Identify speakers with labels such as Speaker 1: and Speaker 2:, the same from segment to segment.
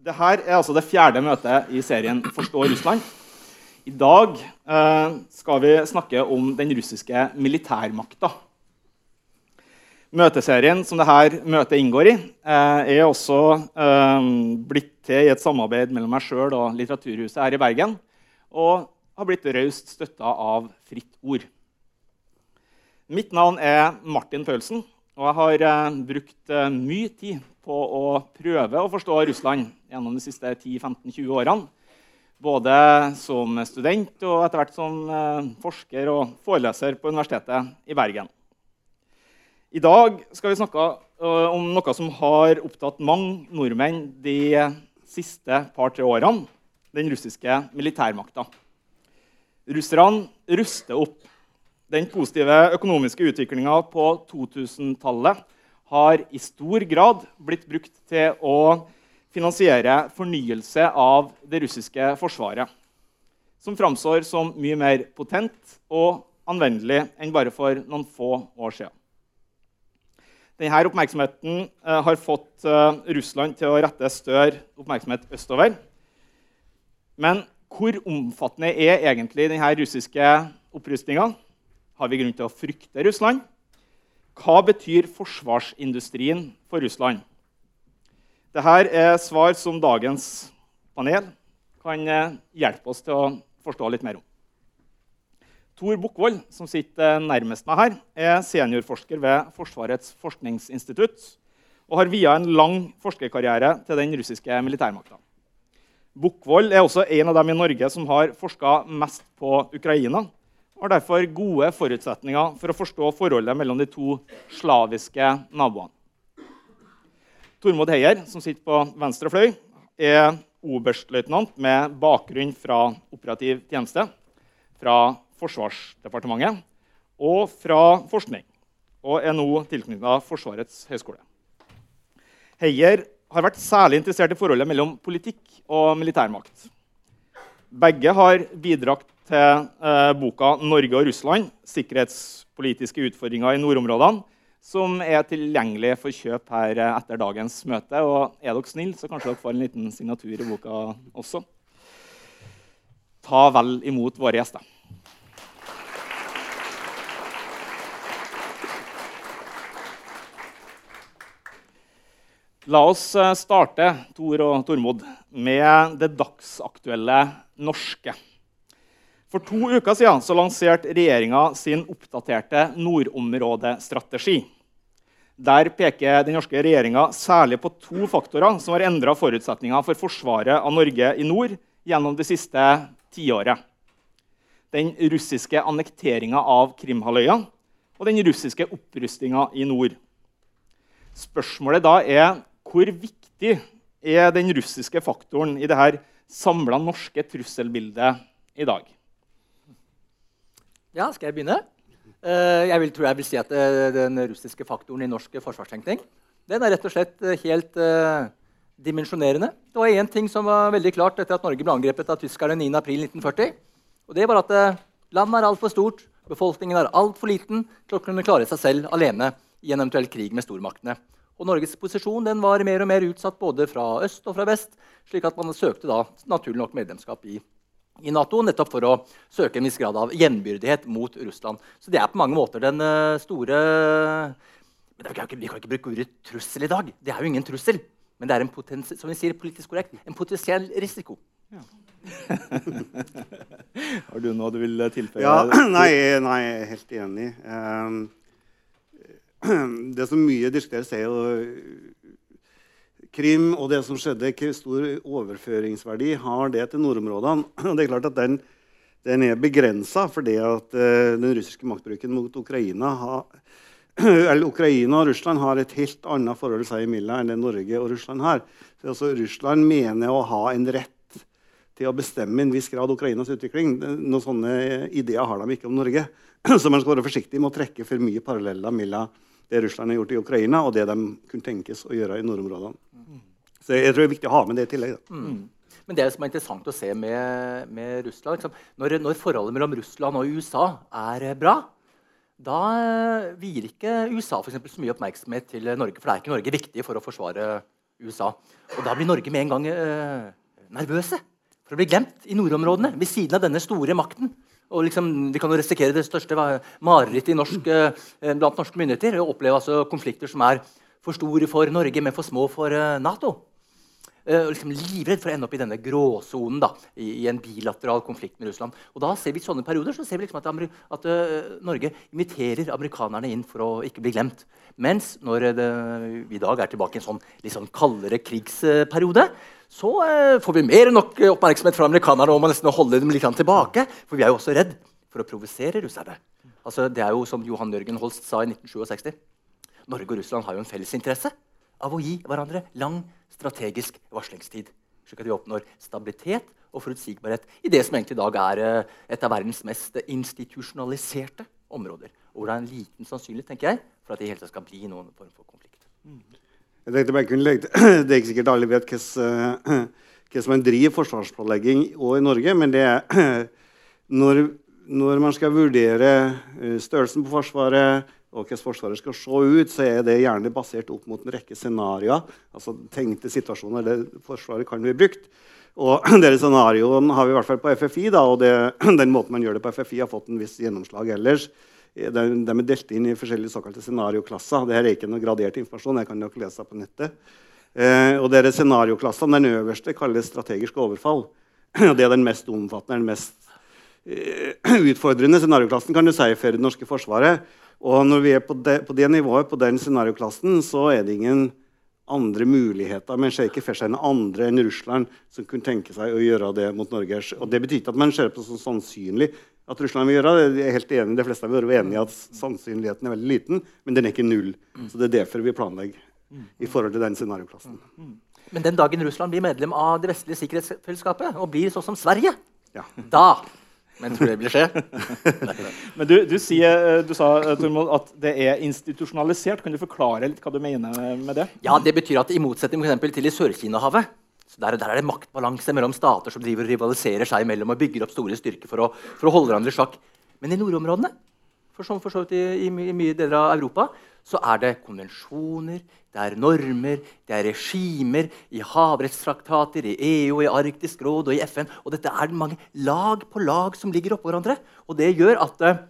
Speaker 1: Dette er altså det fjerde møtet i serien 'Forstå Russland'. I dag eh, skal vi snakke om den russiske militærmakta. Møteserien som dette møtet inngår i, eh, er også eh, blitt til i et samarbeid mellom meg sjøl og Litteraturhuset her i Bergen. Og har blitt raust støtta av Fritt Ord. Mitt navn er Martin Paulsen, og jeg har eh, brukt eh, mye tid på å prøve å forstå Russland gjennom de siste 10-15-20 årene. Både som student og etter hvert som eh, forsker og foreleser på Universitetet i Bergen. I dag skal vi snakke uh, om noe som har opptatt mange nordmenn de siste par-tre årene. Den russiske militærmakta. Russerne ruster opp. Den positive økonomiske utviklinga på 2000-tallet har i stor grad blitt brukt til å finansiere fornyelse av det russiske forsvaret, som framstår som mye mer potent og anvendelig enn bare for noen få år siden. Denne oppmerksomheten eh, har fått eh, Russland til å rette større oppmerksomhet østover. Men hvor omfattende er egentlig denne russiske opprustninga? Har vi grunn til å frykte Russland? Hva betyr forsvarsindustrien for Russland? Dette er svar som dagens panel kan eh, hjelpe oss til å forstå litt mer om. Tor Bukkvold, som sitter nærmest meg her, er seniorforsker ved Forsvarets forskningsinstitutt og har via en lang forskerkarriere til den russiske militærmakta. Bukkvold er også en av dem i Norge som har forska mest på Ukraina har derfor gode forutsetninger for å forstå forholdet mellom de to slaviske naboene. Tormod Heier, som sitter på venstre fløy, er oberstløytnant med bakgrunn fra operativ tjeneste fra Forsvarsdepartementet og fra forskning, og er nå tilknyttet Forsvarets høgskole. Heier har vært særlig interessert i forholdet mellom politikk og militærmakt. Begge har bidratt til eh, boka 'Norge og Russland sikkerhetspolitiske utfordringer i nordområdene', som er tilgjengelig for kjøp her eh, etter dagens møte. Og er dere snille, så kanskje dere får en liten signatur i boka også. Ta vel imot våre gjester. La oss eh, starte Tor og Tormod, med det dagsaktuelle norske. For to uker siden så lanserte regjeringa sin oppdaterte nordområdestrategi. Der peker den norske regjeringa særlig på to faktorer som har endra forutsetningene for forsvaret av Norge i nord gjennom det siste tiåret. Den russiske annekteringa av Krimhalvøya og den russiske opprustinga i nord. Spørsmålet da er hvor viktig er den russiske faktoren i dette samla norske trusselbildet i dag?
Speaker 2: Ja, skal jeg begynne? Eh, jeg vil, tror jeg vil si at eh, Den russiske faktoren i norsk forsvarstenkning den er rett og slett eh, helt dimensjonerende. Det var én ting som var veldig klart etter at Norge ble angrepet av tyskerne 9.4.1940. Og det var at landet er altfor stort, befolkningen er altfor liten til å kunne klare seg selv alene i en eventuell krig med stormaktene. Og Norges posisjon var mer og mer utsatt både fra øst og fra vest, slik at man søkte da naturlig nok medlemskap i, i Nato nettopp for å søke en viss grad av jevnbyrdighet mot Russland. Så det er på mange måter den uh, store men vi kan, ikke, vi kan ikke bruke ordet trussel i dag. Det er jo ingen trussel. Men det er en, potens, som vi sier politisk korrekt, en potensiell risiko. Ja.
Speaker 1: Har du noe du vil tilføye?
Speaker 3: Ja, nei, nei, jeg er helt enig. Um, det som mye diskuteres, er jo Krim og det som skjedde, hvor stor overføringsverdi har det til nordområdene? Det er klart at Den, den er begrensa fordi at uh, den russiske maktbruken mot Ukraina har, eller Ukraina og Russland har et helt annet forhold seg imellom enn det Norge og Russland har. Så altså, Russland mener å ha en rett til å bestemme en viss grad Ukrainas utvikling. Noen sånne ideer har de ikke om Norge. Så man skal være forsiktig med å trekke for mye paralleller mellom det Russland har gjort i Ukraina, og det de kunne tenkes å gjøre i nordområdene. Så jeg tror det er viktig å ha med det i tillegg. Mm.
Speaker 2: Men det som er interessant å se med, med Russland liksom, når, når, forholdet mellom Russland og USA er bra, da vier ikke USA for eksempel, så mye oppmerksomhet til Norge. For det er ikke Norge viktig for å forsvare USA. Og da blir Norge med en gang øh, nervøse for å bli glemt i nordområdene ved siden av denne store makten. Og liksom, Vi kan jo risikere det største marerittet eh, blant norske myndigheter. Å oppleve altså konflikter som er for store for Norge, men for små for eh, Nato. Og liksom livredd for å ende opp i denne gråsonen da, i, i, en bilateral konflikt med Russland. Og da ser vi i sånne perioder så ser vi liksom at, at uh, Norge inviterer amerikanerne inn for å ikke bli glemt. Mens når det, vi i dag er tilbake i en sånn litt sånn kaldere krigsperiode, så uh, får vi mer enn nok oppmerksomhet fra amerikanerne og å nesten holde dem litt tilbake. For vi er jo også redd for å provosere russerne. Altså, det er jo som Johan Jørgen Holst sa i 1967. Norge og Russland har jo en felles interesse av å gi hverandre lang strategisk varslingstid. Slik at vi oppnår stabilitet og forutsigbarhet i det som egentlig i dag er eh, et av verdens mest institusjonaliserte områder. Og hvor det er en liten sannsynlighet tenker jeg, for at det hele skal bli noen form for konflikt.
Speaker 3: Jeg tenkte bare kunne legge Det er ikke sikkert alle vet hva som man driver forsvarsplanlegging i Norge, men det er når, når man skal vurdere eh, størrelsen på Forsvaret, og hvordan Forsvaret skal se ut, så er det gjerne basert opp mot en rekke scenarioer. Altså tenkte situasjoner der Forsvaret kan bli brukt. Og dere scenarioene har vi i hvert fall på FFI. Da, og det, den måten man gjør det på FFI, har fått en viss gjennomslag ellers. De, de er delt inn i forskjellige såkalte scenarioklasser. Dette er ikke noe gradert informasjon. jeg kan nok lese på nettet. Eh, og dere scenarioklassene, Den øverste kalles strategisk overfall. Og det er den mest omfattende, den mest eh, utfordrende scenarioklassen kan du si, for det norske forsvaret. Og når vi er på det, på det nivået, på den scenarioklassen, så er det ingen andre muligheter. Men ser ikke for seg noen andre enn Russland som kunne tenke seg å gjøre det mot Norge. Og Det betyr ikke at man ser på det som sannsynlig at Russland vil gjøre det. Jeg er helt enig, De fleste er enige i at sannsynligheten er veldig liten, men den er ikke null. Så Det er derfor vi planlegger i forhold til den scenarioklassen.
Speaker 2: Men den dagen Russland blir medlem av det vestlige sikkerhetsfellesskapet og blir sånn som Sverige,
Speaker 3: ja.
Speaker 2: da men tror det vil skje.
Speaker 1: Men du, du, sier, du sa eh, Tormod, at det er institusjonalisert. Kan du forklare litt hva du mener med det?
Speaker 2: Ja, Det betyr at i motsetning for til i Sør-Kina-havet der, der, er det maktbalanse mellom stater som driver og rivaliserer seg imellom og bygger opp store styrker for å, for å holde hverandre i sjakk. Men i nordområdene for, som for så vidt i, i, i mye deler av Europa så er det konvensjoner, det er normer, det er regimer i havrettstraktater, i EU, i Arktisk råd og i FN. Og dette er mange lag på lag som ligger oppå hverandre. Og det gjør at, eh,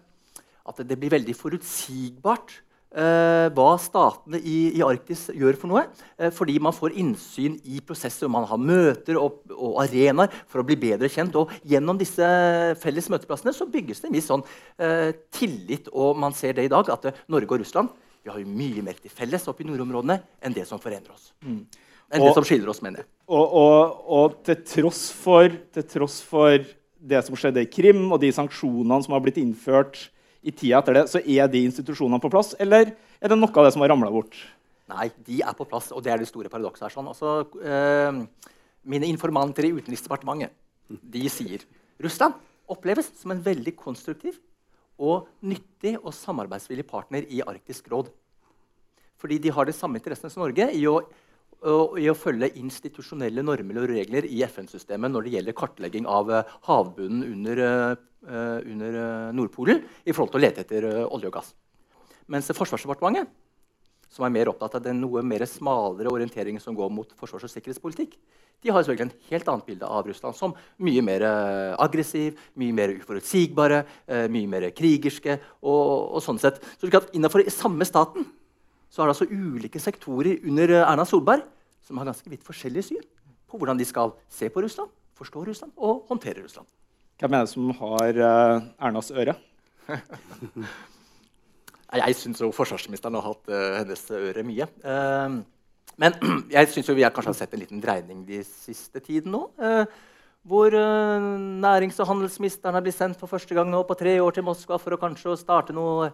Speaker 2: at det blir veldig forutsigbart eh, hva statene i, i, Arktis gjør for noe. Eh, fordi man får innsyn i prosesser, og man har møter og, og, arenaer for å bli bedre kjent. Og gjennom disse felles møteplassene så bygges det en viss sånn, eh, tillit, og man ser det i dag, at Norge og Russland vi har jo mye mer til felles oppe i nordområdene enn det som forener oss. Mm. Enn og, det som skiller oss, mener jeg.
Speaker 1: Og, og, og til, tross for, til, tross for, det som skjedde i Krim, og de sanksjonene som har blitt innført i tida etter det, så er de institusjonene på plass? Eller er det noe av det som har ramla bort?
Speaker 2: Nei, de er på plass, og det er det store paradokset her. Sånn. Altså, eh, mine informanter i Utenriksdepartementet de sier Russland oppleves som en veldig konstruktiv og nyttig og samarbeidsvillig partner i Arktisk råd. Fordi de har de samme interessene som Norge i å, i å følge institusjonelle normer og regler i FN-systemet når det gjelder kartlegging av uh, havbunnen under, uh, under uh, Nordpolen i forhold til å lete etter olje og gass. Mens Forsvarsdepartementet som er mer opptatt av den noe mer smalere orienteringen som går mot forsvars- og sikkerhetspolitikk, de har selvfølgelig en helt annet bilde av Russland som mye mer uh, aggressiv, mye mer uforutsigbare, uh, mye mer krigerske. og, og sånn sett. Så Innenfor samme staten så er det altså ulike sektorer under uh, Erna Solberg som har ganske vidt forskjellige syn på hvordan de skal se på Russland, forstå Russland og håndtere Russland.
Speaker 1: Hvem er det som har Ernas øre?
Speaker 2: Jeg syns forsvarsministeren har hatt uh, hennes øre mye. Uh, men jeg syns vi har kanskje sett en liten dreining de siste tiden nå. Uh, hvor nærings- og handelsministeren har blitt sendt for første gang nå på tre år til Moskva for å kanskje starte noe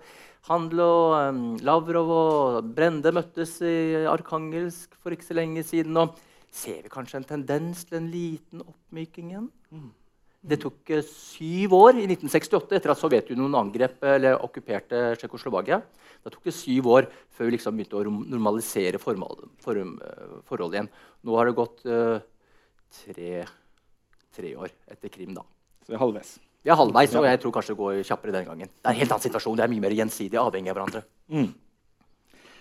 Speaker 2: handel. og um, Lavrov og Brende møttes i Arkangelsk for ikke så lenge siden. og Ser vi kanskje en tendens til en liten oppmyking igjen? Mm. Det tok eh, syv år i 1968 etter at Sovjetunionen angrep eller okkuperte Tsjekkoslovakia. Det tok det syv år før vi liksom begynte å normalisere forholdet, forholdet igjen. Nå har det gått uh, tre, tre, år etter Krim. da.
Speaker 1: Så vi er halvveis.
Speaker 2: Vi er halvveis, og jeg tror kanskje det går kjappere denne gangen. Det er en helt annen situasjon. Det er mye mer gjensidig avhengig av hverandre. Mm.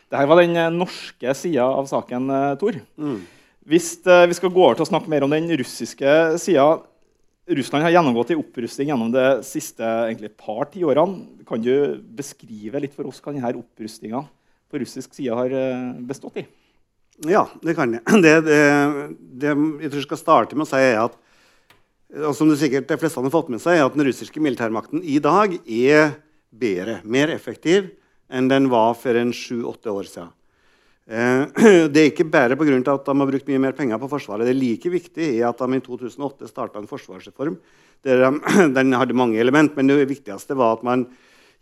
Speaker 1: Dette var den eh, norske sida av saken, Tor. Mm. Hvis eh, vi skal gå over til å snakke mer om den russiske sida Russland har gjennomgått en opprustning gjennom de siste egentlig, par tiårene. Kan du beskrive litt for oss hva denne opprustninga på russisk side har eh, bestått i?
Speaker 3: Ja, det kan jeg. Det, det, det jeg tror jeg skal starte med å si, er at og som det sikkert de fleste har fått med seg, er at den russiske militærmakten i dag er bedre, mer effektiv, enn den var for en sju-åtte år siden. Eh, det er ikke bare pga. at de har brukt mye mer penger på Forsvaret. Det er like viktig er at de i 2008 starta en forsvarsreform. Der de, den hadde mange element, men det viktigste var at man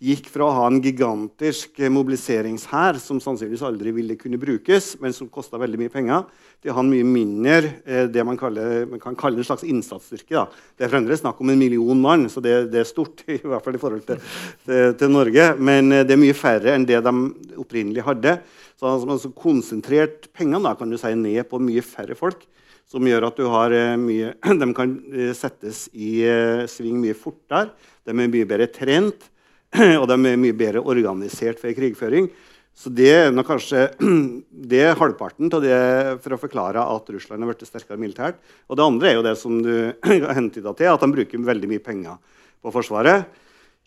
Speaker 3: gikk fra å ha en gigantisk mobiliseringshær som sannsynligvis aldri ville kunne brukes, men som kosta veldig mye penger, til å ha en mye mindre eh, det man, kaller, man, kan kalle en slags innsatsstyrke. Da. Det er fremdeles snakk om en million mann, så det, det, er stort i hvert fall i forhold til, til, til, Norge. Men eh, det er mye færre enn det de opprinnelig hadde. Så man har konsentrert pengene da, kan du si, ned på mye færre folk. Som gjør at du har eh, mye, de kan settes i sving mye fortere. De er mye bedre trent. og de er mye bedre organisert for krigføring. Så det er kanskje det er halvparten av det for å forklare at Russland har blitt sterkere militært. Og det andre er jo det som du hentyda til, at de bruker veldig mye penger på Forsvaret.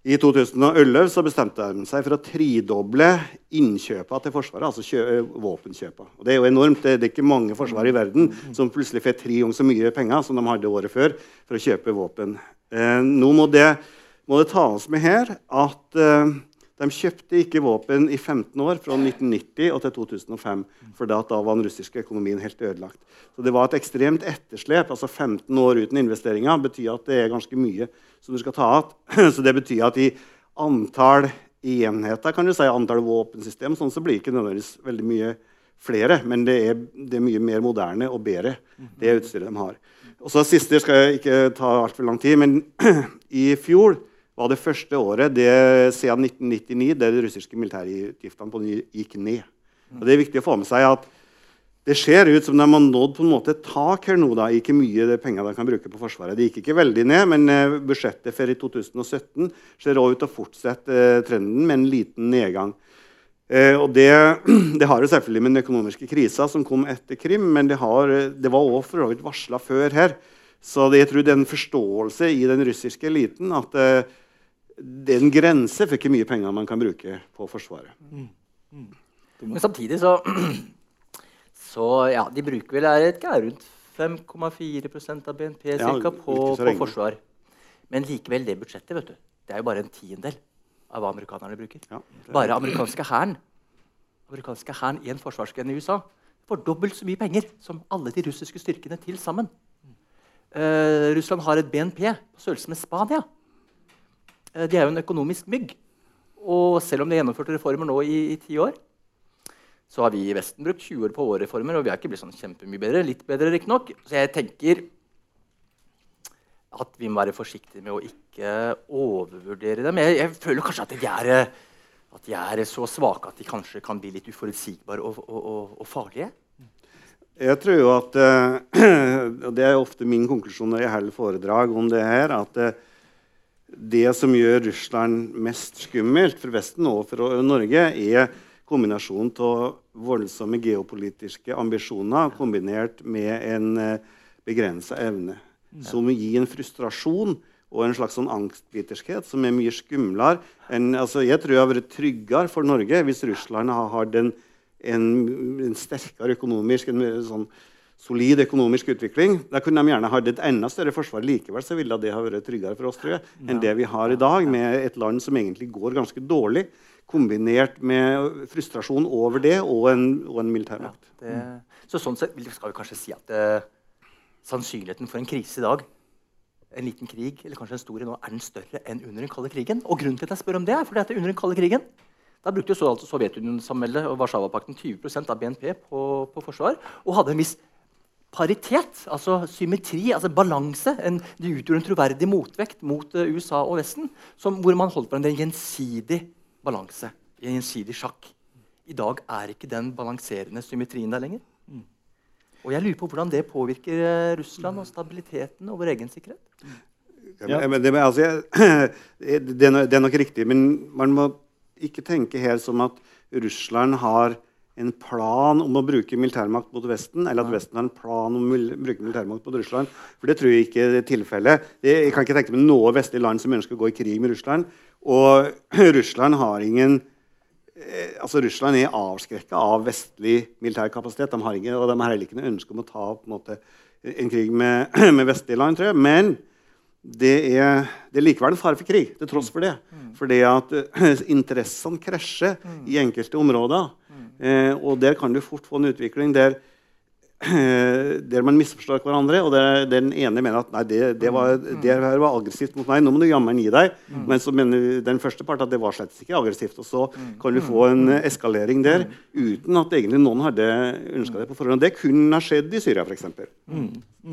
Speaker 3: I 2011 så bestemte de seg for å tridoble innkjøpene til Forsvaret. altså våpenkjøpene. Og Det er jo enormt. Det er ikke mange forsvar i verden som plutselig får tre ganger så mye penger som de hadde året før for å kjøpe våpen. Eh, nå må det må det tas med her at uh, de kjøpte ikke våpen i 15 år, fra 1990 og til 2005. For da var den russiske økonomien helt ødelagt. Så det var et ekstremt etterslep. altså 15 år uten investeringer betyr at det er ganske mye som du skal ta igjen. Så det betyr at i antall enheter, kan du si, antall våpensystem, sånn så blir det ikke nødvendigvis veldig mye flere. Men det er, det er mye mer moderne og bedre, det utstyret de har. Og så Siste skal jeg ikke ta altfor lang tid, men i fjor var det første året det, siden 1999 der de russiske militærutgiftene gikk ned. Og det er viktig å få med seg at det ser ut som de har nådd på en måte et tak her nå. da, Ikke mye penger de kan bruke på Forsvaret. Det gikk ikke veldig ned, men eh, budsjettet for i 2017 ser også ut til å fortsette eh, trenden med en liten nedgang. Eh, og det, det, har jo selvfølgelig med den økonomiske krisa som kom etter Krim, men det, har, det var også for så vidt varsla før her. Så det, jeg tror det er en forståelse i den russiske eliten at eh, det er en grense for hvor mye penger man kan bruke på Forsvaret. Mm.
Speaker 2: Mm. Men samtidig så, så ja, De bruker vel er ikke, rundt 5,4% av BNP ja, på, på, forsvar. Men likevel, det budsjettet vet du, det er jo bare en tiendedel av hva amerikanerne bruker. Ja, bare amerikanske hæren amerikanske hæren i en forsvarsgren i USA får dobbelt så mye penger som alle de russiske styrkene til sammen. Uh, Russland har et BNP på størrelse med Spania. Eh, de er jo en økonomisk mygg. Og selv om de har gjennomført reformer nå i, i ti år, så har vi i Vesten brukt 20 år på våre reformer, og vi har ikke blitt sånn kjempemye bedre. Litt bedre, riktignok. Så jeg tenker at vi må være forsiktige med å ikke overvurdere dem. Jeg, jeg føler kanskje at de, er, at de, er, så svake at de kanskje kan bli litt uforutsigbare og, og, og, og farlige.
Speaker 3: Jeg tror jo at og Det er ofte min konklusjon når jeg holder foredrag om det her. at uh, det som gjør Russland mest skummelt for Vesten og for Norge, er kombinasjonen av voldsomme geopolitiske ambisjoner kombinert med en eh, begrensa evne. Som gir en frustrasjon og en slags sånn angstbiterskhet som er mye skumlere. altså, Jeg tror jeg har vært tryggere for Norge hvis Russland har hatt en, en, en sterkere økonomisk en, sånn, solid økonomisk utvikling. Da kunne de gjerne hatt et enda større forsvar. Likevel så ville det ha vært tryggere for oss tror jeg, enn det vi har i dag, med et land som egentlig går ganske dårlig, kombinert med frustrasjon over det og en, og en militærmakt. Ja,
Speaker 2: så sånn sett skal vi kanskje si at uh, sannsynligheten for en krise i dag en liten krig eller kanskje en stor nå, er den større enn under den kalde krigen. Og grunnen til at jeg spør om det er fordi at under den kalde krigen da brukte jo Sovjetunionen og Warszawapakten 20% av BNP på, på, forsvar og hadde en viss paritet, altså symmetri, altså balanse. En, de utgjorde en troverdig motvekt mot uh, USA og Vesten, som, hvor man holdt på en gjensidig balanse. En gjensidig sjakk. I dag er ikke den balanserende symmetrien der lenger. Mm. Og jeg lurer på hvordan det påvirker uh, Russland og stabiliteten og vår egen sikkerhet.
Speaker 3: Ja. men, det, altså, det, det, er nok riktig, men man må ikke tenke helt som at Russland har en plan om å bruke militærmakt mot Vesten, eller at Vesten har en plan om å bruke militærmakt mot Russland. For det tror jeg ikke er tilfellet. Jeg kan ikke tenke meg noe vestlig land som ønsker å gå i krig med Russland. Og Russland har ingen eh, altså Russland er avskrekka av vestlig militær kapasitet. De har ikke, og de har heller ikke noe ønske om å ta på en, måte, en krig med, med vestlige land. tror jeg. Men det er, det er likevel en fare for krig, til tross for det. Fordi at eh, interessene krasjer i enkelte områder. Eh, og der kan du fort få en utvikling der, der man misforstår hverandre. Og der, der den ene mener at nei, det, det, var, det var aggressivt mot meg, nå må du jammen gi deg. Men så mener den første part at det var slett ikke aggressivt. Og så kan du få en eskalering der uten at egentlig noen hadde ønska det på forhånd. Det kunne ha skjedd i Syria, f.eks.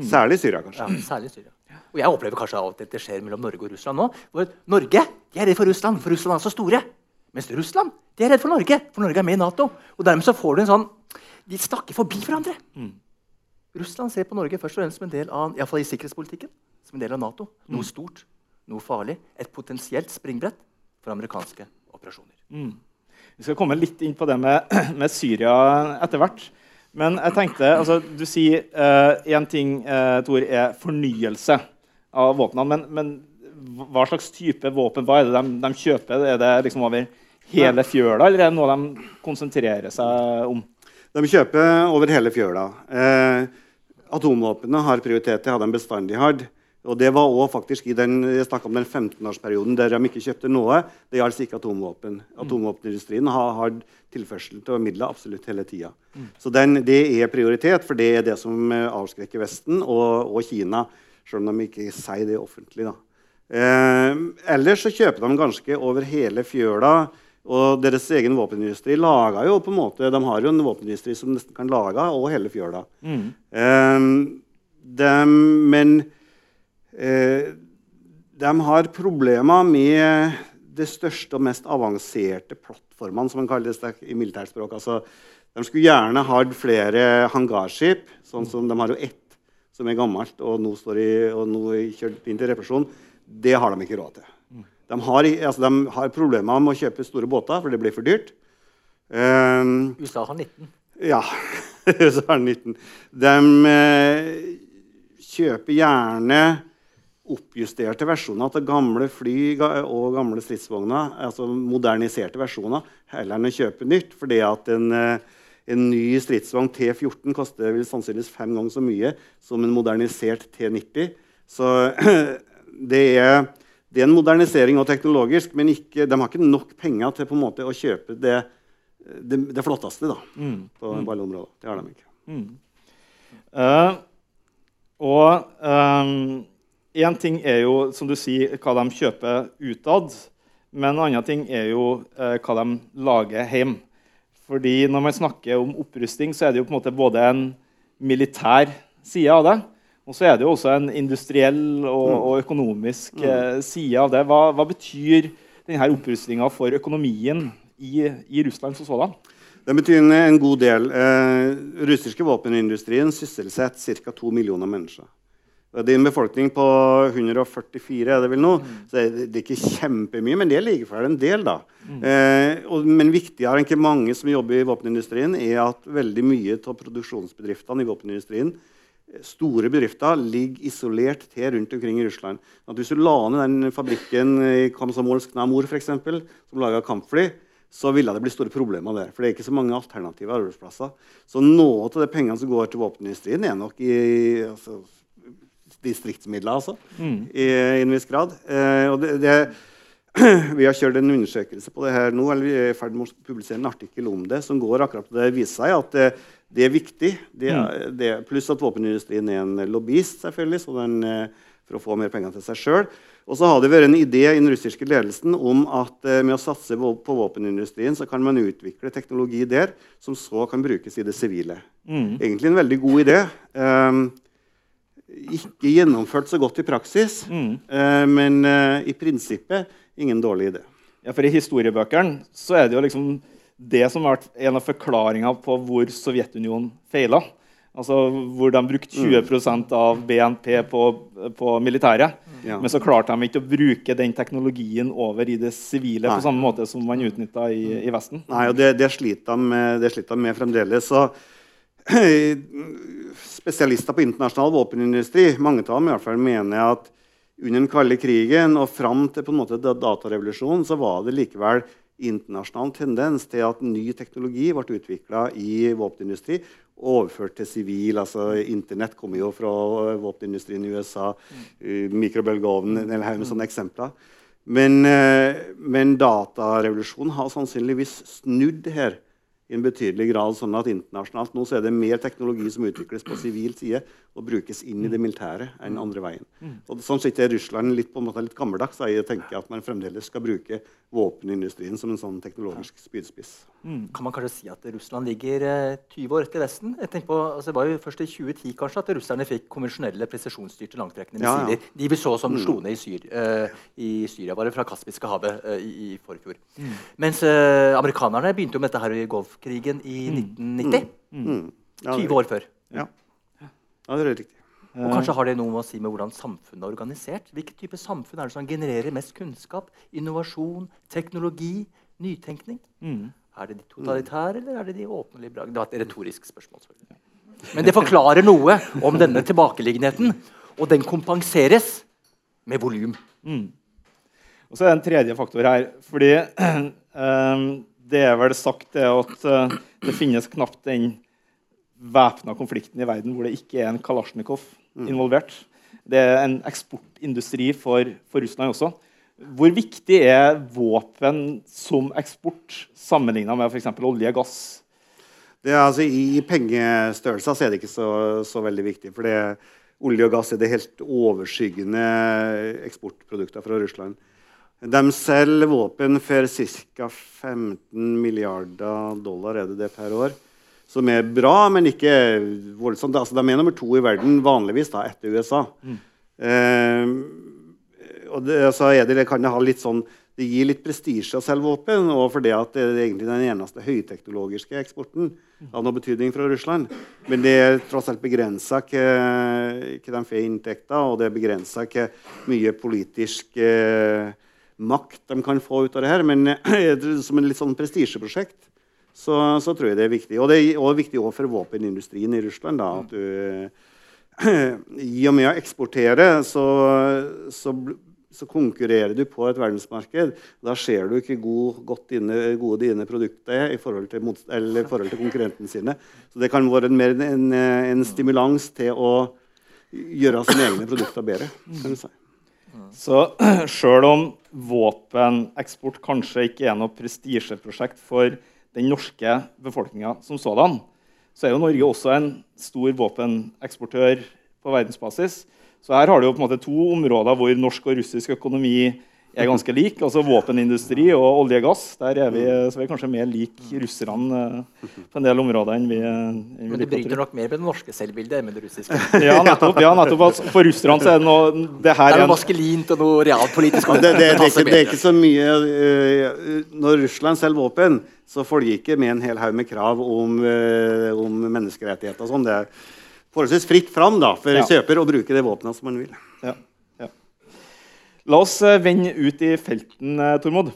Speaker 3: Særlig i Syria, kanskje.
Speaker 2: Ja, særlig Syria. Og jeg opplever kanskje at det skjer mellom Norge og Russland nå. Hvor Norge de er redd for Russland, for Russland er så store. Mens Russland de er redd for Norge, for Norge er med i Nato. Og dermed så får du en sånn De snakker forbi hverandre. Russland ser på Norge først og fremst som en del av i, fall i sikkerhetspolitikken, som en del av Nato. Noe stort, noe farlig. Et potensielt springbrett for amerikanske operasjoner.
Speaker 1: Vi skal komme litt inn på det med, med Syria etter hvert. Men jeg tenkte, altså, du sier én ting uh, Tor, er fornyelse av våpnene. Men, men hva slags type våpen hva er det de, de kjøper? Er det liksom over hele fjøla, eller er det noe de konsentrerer seg om?
Speaker 3: De kjøper over hele fjøla. Eh, atomvåpnene har prioritet. Det hadde de bestandig hatt. Og det var også faktisk i den, jeg om den 15-årsperioden der de ikke kjøpte noe. Det gjaldt ikke atomvåpen. Atomvåpenindustrien har hatt tilførsel til midler absolutt hele tida. Så den, det er prioritet, for det er det som eh, avskrekker Vesten og, og Kina. Selv om de ikke sier det offentlig. da. Eh, ellers så kjøper de ganske over hele fjøla. Og deres egen våpenindustri laga jo på en måte, de har jo en våpenindustri som nesten kan lage og hele fjøla. Mm. Um, de, men uh, de har problemer med det største og mest avanserte plattformene, som man kaller det i militærspråk. Altså, de skulle gjerne hatt flere hangarskip, sånn som de har jo ett som er gammelt og nå, står i, og nå kjørt inn til reparasjon. Det har de ikke råd til. De har, altså, de har problemer med å kjøpe store båter, for det blir for dyrt. Um,
Speaker 2: USA har 19.
Speaker 3: ja. USA har 19. De eh, kjøper gjerne oppjusterte versjoner av gamle fly og gamle stridsvogner. Altså moderniserte versjoner, heller enn å kjøpe nytt. fordi at en, eh, en ny stridsvogn T14 koster vel sannsynligvis fem ganger så mye som en modernisert T90. Så det er, det er en modernisering og teknologisk, men ikke, de har ikke nok penger til måte å kjøpe det, det, det flotteste da, mm. på alle områder. Det har de ikke.
Speaker 1: Eh, og én ting er jo, som du sier, hva de kjøper utad. Men en annen ting er jo uh, hva de lager hjemme. Fordi når man snakker om opprusting, så er det jo på en måte både en militær side av det, og så er det jo også en industriell og, og økonomisk eh, side av det. Hva, hva betyr denne opprustninga for økonomien i, i Russland som sådan?
Speaker 3: Den betyr en, god del. Eh, russiske våpenindustrien sysselsetter ca. to millioner mennesker. Det er en befolkning på 144, er det vel nå. Så det, det er ikke kjempemye, men det er likevel en del. da. Eh, og, men viktigere enn ikke mange som jobber i våpenindustrien, er at veldig mye av produksjonsbedriftene i våpenindustrien Store bedrifter ligger isolert til rundt omkring i Russland. At hvis du la ned den fabrikken i Komsomolsk Namor for eksempel, som laga kampfly, så ville det bli store problemer der. For det er ikke så mange alternative arbeidsplasser. Så noe av de pengene som går til våpenindustrien, er nok i altså, distriktsmidler, altså. I, I en viss grad. Eh, og det, det, vi har kjørt en undersøkelse på det her nå, eller vi er i ferd med å publisere en artikkel om det, som går akkurat på det. Det viser seg at det, det er viktig. Det, er- det, pluss at våpenindustrien er en lobbyist, selvfølgelig, så den, eh, for å få mer penger til seg sjøl. Og så har det vært en idé i den russiske ledelsen om at eh, med å satse vå- på våpenindustrien, så kan man utvikle teknologi der som så kan brukes i det sivile. Egentlig en veldig god idé. Um, ikke gjennomført så godt i praksis, eh, men uh, i prinsippet ingen dårlig idé.
Speaker 1: Ja, for I historiebøkene så er det jo liksom det som har vært en av forklaringene på hvor Sovjetunionen feila. Altså hvor de brukte 20% av BNP på, på militæret.
Speaker 3: Ja.
Speaker 1: Men så klarte de ikke å bruke den teknologien over i det sivile
Speaker 3: Nei.
Speaker 1: på samme måte som man utnytta i, i Vesten.
Speaker 3: Nei, og det, det, sliter de med, med fremdeles. Så spesialister på internasjonal våpenindustri mange av dem i hvert fall mener at under den kalde krigen og fram til på en måte datarevolusjonen så var det likevel internasjonal tendens til at ny teknologi ble utvikla i våpenindustri og overført til sivil. altså Internett kommer jo fra våpenindustrien i USA. Mm. Mikrobølgeovnen en hel haug med sånne eksempler. Men, eh, men datarevolusjonen har sannsynligvis snudd her i en betydelig grad. sånn at internasjonalt nå så er det mer teknologi som utvikles på sivil side og brukes inn i det militære enn andre veien. Og sånn sett er Russland litt, på en måte litt gammeldags. da, Jeg tenker at man fremdeles skal bruke våpenindustrien som en sånn teknologisk spydspiss.
Speaker 2: Kan man kanskje si at Russland ligger eh, 20 år etter Vesten? Jeg på, altså, det var jo først i 2010 kanskje at russerne fikk konvensjonelle presisjonsstyrte langtrekkende
Speaker 3: Ja, ja.
Speaker 2: De vi så som slo ned i, Syr, eh, i Syria, var det fra Kaspiske havet eh, i, i forfjor. Mens eh, amerikanerne begynte jo med dette her i Golfkrigen i 1990.
Speaker 3: Mm. Ja,
Speaker 2: 20 år før.
Speaker 3: Ja. ja, det er riktig.
Speaker 2: Og kanskje har det noe med å si med hvordan samfunnet er organisert? Hvilken type samfunn er det som genererer mest kunnskap, innovasjon, teknologi, nytenkning? Er det de totalitære, eller er det de åpne liberale? Det var et retorisk spørsmål. selvfølgelig. Men det forklarer noe om denne tilbakeliggenheten, og den kompenseres med volum.
Speaker 1: Og så er det en tredje faktor her. Fordi eh, det er vel sagt det at eh, det finnes knapt den væpna konflikten i verden hvor det ikke er en Kalasjnikov involvert. Det er en eksportindustri for, for Russland også. Hvor viktig er våpen som eksport sammenligna med f.eks. olje og gass?
Speaker 3: Det er, altså, I pengestørrelser er det ikke så, så veldig viktig. For det, olje og gass er det helt overskyggende eksportprodukter fra Russland. De selger våpen for ca. 15 milliarder dollar er det det per år. Som er bra, men ikke voldsomt. Altså, de er nummer to i verden vanligvis da, etter USA. Eh, og det, så det, det kan det ha litt sånn det gir litt prestisje av selvvåpen, og fordi at det er egentlig den eneste høyteknologiske eksporten av noe betydning fra Russland. Men det er tross alt begrensa hva de får i inntekter, og det er begrensa hvor mye politisk eh, makt de kan få ut av det her. Men eh, som en litt sånn prestisjeprosjekt så, så tror jeg det er viktig. Og det er også viktig også for våpenindustrien i Russland. da, at du i og med å eksportere, så, så, så konkurrerer du på et verdensmarked. Da ser du ikke god, dine, gode dine produkter er i forhold til, eller i forhold til konkurrentene sine. Så det kan være en, mer en, en stimulans til å gjøre sine egne produkter bedre. kan du si.
Speaker 1: Så sjøl om våpeneksport kanskje ikke er noe prestisjeprosjekt for den norske befolkninga som sådan, så er jo Norge også en stor våpeneksportør på verdensbasis. Så her har du jo på en måte to områder hvor norsk og russisk økonomi er ganske lik. altså Våpenindustri og olje og gass. Der er vi, så vi er kanskje mer lik russerne eh, på en del områder enn vi, enn vi
Speaker 2: Men det
Speaker 1: tro.
Speaker 2: bryter nok mer med det norske selvbildet enn med det russiske.
Speaker 1: Ja, nettopp. ja, nettopp. Altså, For russerne så er det noe Det
Speaker 2: Det
Speaker 1: her
Speaker 2: er
Speaker 1: er
Speaker 2: noe
Speaker 1: en
Speaker 2: maskulint og noe realpolitisk.
Speaker 3: Ja, det, det, det, er ikke, det er ikke så mye uh, Når Russland selger våpen, så følger ikke med en hel haug med krav om, uh, om menneskerettigheter. og sånn. Forholdsvis fritt fram da, for
Speaker 1: Ja.
Speaker 3: kjøper å bruke det våpenet som man vil.
Speaker 1: ja, ja. La oss eh, vende ut i felten, eh, Tormod.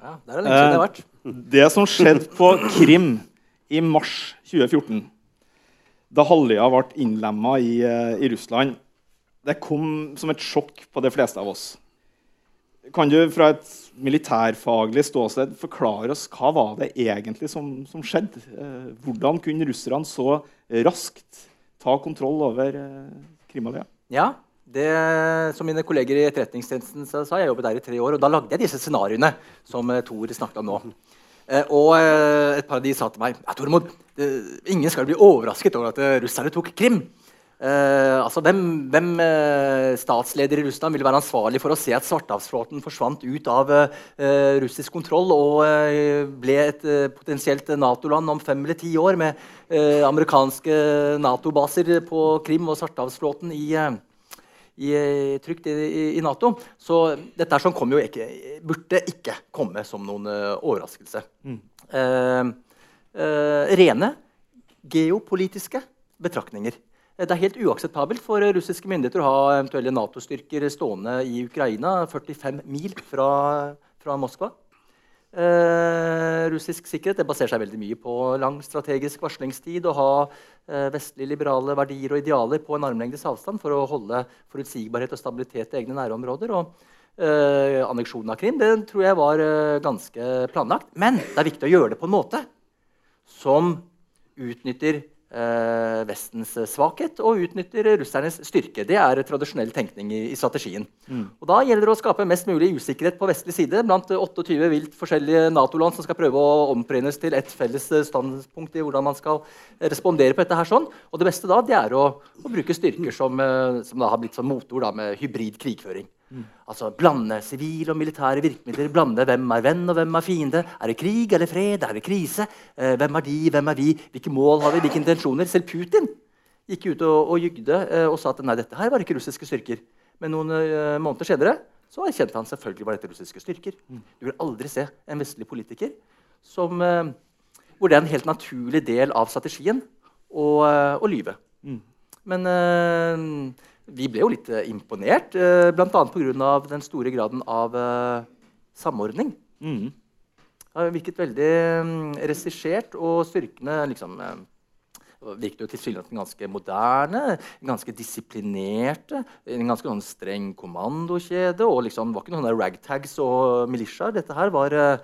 Speaker 2: Ja, Det er lenge siden det har vært.
Speaker 1: Det som skjedde på Krim i mars 2014, da halvøya ble innlemma i, eh, i Russland, det kom som et sjokk på de fleste av oss. Kan du fra et militærfaglig ståsted forklare oss hva var det egentlig som, som skjedde? Eh, Hvordan kunne russerne så raskt ta kontroll over eh, Krimhalvøya?
Speaker 2: Ja, det som mine kolleger i Etterretningstjenesten sa, jeg jobbet der i tre år, og da lagde jeg disse scenarioene som eh, Tor snakket om nå. Eh, og et par av de sa til meg Tormod, ingen skal bli overrasket over at russerne tok Krim. Eh, altså, Hvem, hvem uh, statsleder i Russland vil være ansvarlig for å se at Svartehavsflåten forsvant ut av uh, russisk kontroll og ble et potensielt Nato-land om fem eller ti år med amerikanske Nato-baser på Krim og Svartehavsflåten i, i, trygt i, i, Nato. Så dette her sånn kom jo ikke, burde ikke komme som noen overraskelse. Eh, rene geopolitiske betraktninger. Eh, Det er helt uakseptabelt for eh, russiske myndigheter å ha eventuelle Nato-styrker stående i Ukraina 45 mil fra, fra Moskva. Eh, russisk sikkerhet baserer seg veldig mye på lang strategisk varslingstid og ha eh, vestlige liberale verdier og idealer på en armlengdes avstand for å holde forutsigbarhet og stabilitet i egne nærområder. Og, eh, anneksjonen av Krim det tror jeg var eh, ganske planlagt. Men det er viktig å gjøre det på en måte som utnytter Vestens eh, svakhet og utnytter russernes styrke. Det er tradisjonell tenkning i, i strategien. Og Da gjelder det å skape mest mulig usikkerhet på vestlig side blant eh, 28 vilt forskjellige Nato-land som skal prøve å omforenes til et felles standpunkt i hvordan man skal respondere på dette. her sånn. Og Det beste da det er å, å bruke styrker som, eh, som har blitt som motor da, med hybrid krigføring. Altså Blande sivile og militære virkemidler. Blande hvem er venn og hvem er fiende. Er det krig eller fred? Er det krise? Eh, hvem er de? Hvem er vi? Hvilke mål har vi? Hvilke intensjoner? Selv Putin gikk ut og, og jugde eh, og sa at nei, dette her var ikke russiske styrker. Men noen eh, måneder senere så erkjente han selvfølgelig var dette russiske styrker. Du vil aldri se en vestlig politiker som, eh, hvor det er en helt naturlig del av strategien å, lyve. Mm. Men eh, vi ble jo litt eh, imponert, uh, bl.a. pga. den store graden av eh, samordning.
Speaker 1: Mm.
Speaker 2: Det virket veldig um, regissert og styrkende. liksom... eh, virket jo tilsynelatende ganske moderne, ganske disiplinerte. En ganske sånn streng kommandokjede. og liksom, var ikke noen ragtags og militiaer. Dette her var eh,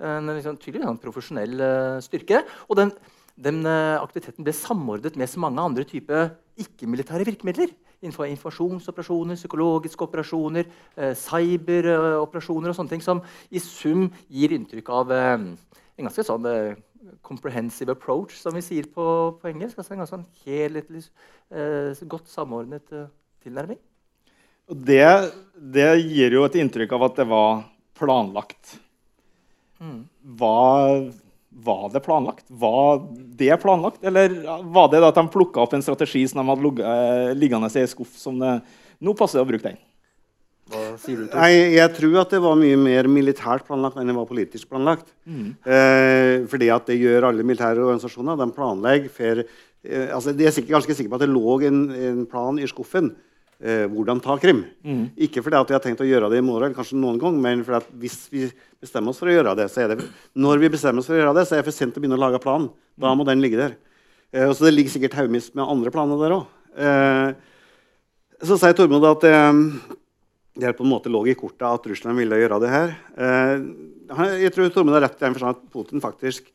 Speaker 2: en liksom, tydelig en profesjonell eh, styrke. Og den, den eh, aktiviteten ble samordnet med så mange andre typer ikke-militære virkemidler. Innenfor informasjonsoperasjoner, psykologiske operasjoner, eh, cyberoperasjoner og sånne ting som i sum gir inntrykk av eh, en ganske sånn eh, comprehensive approach, som vi sier på, på engelsk. Altså en ganske sånn helhetlig, eh, godt samordnet tilnærming.
Speaker 1: Det, det gir jo et inntrykk av at det var planlagt. Var, var det planlagt? Var det planlagt? Eller var det da at de plukka opp en strategi som de hadde eh, liggende i en skuff som det Nå passer det å bruke den.
Speaker 2: Hva sier du til
Speaker 3: Nei, jeg tror at det var mye mer militært planlagt enn det var politisk planlagt. Eh, fordi at det gjør alle militære organisasjoner. De planlegger for eh, altså De er sikkert, ganske sikre på at det lå en, en plan i skuffen. Eh, hvordan ta Krim. Ikke fordi at vi har tenkt å gjøre det i morgen, kanskje noen gang, men fordi at hvis vi bestemmer oss for å gjøre det, så er det når vi bestemmer oss for å gjøre det, så er det for sent å begynne å lage planen. Da må den ligge der. Eh, så det ligger sikkert haugvis med andre planer der òg. Eh, så sier Tormod at eh, det på en måte lå i kortet at Russland ville gjøre det her. Eh, jeg tror Tormod har rett i den forstand at Putin faktisk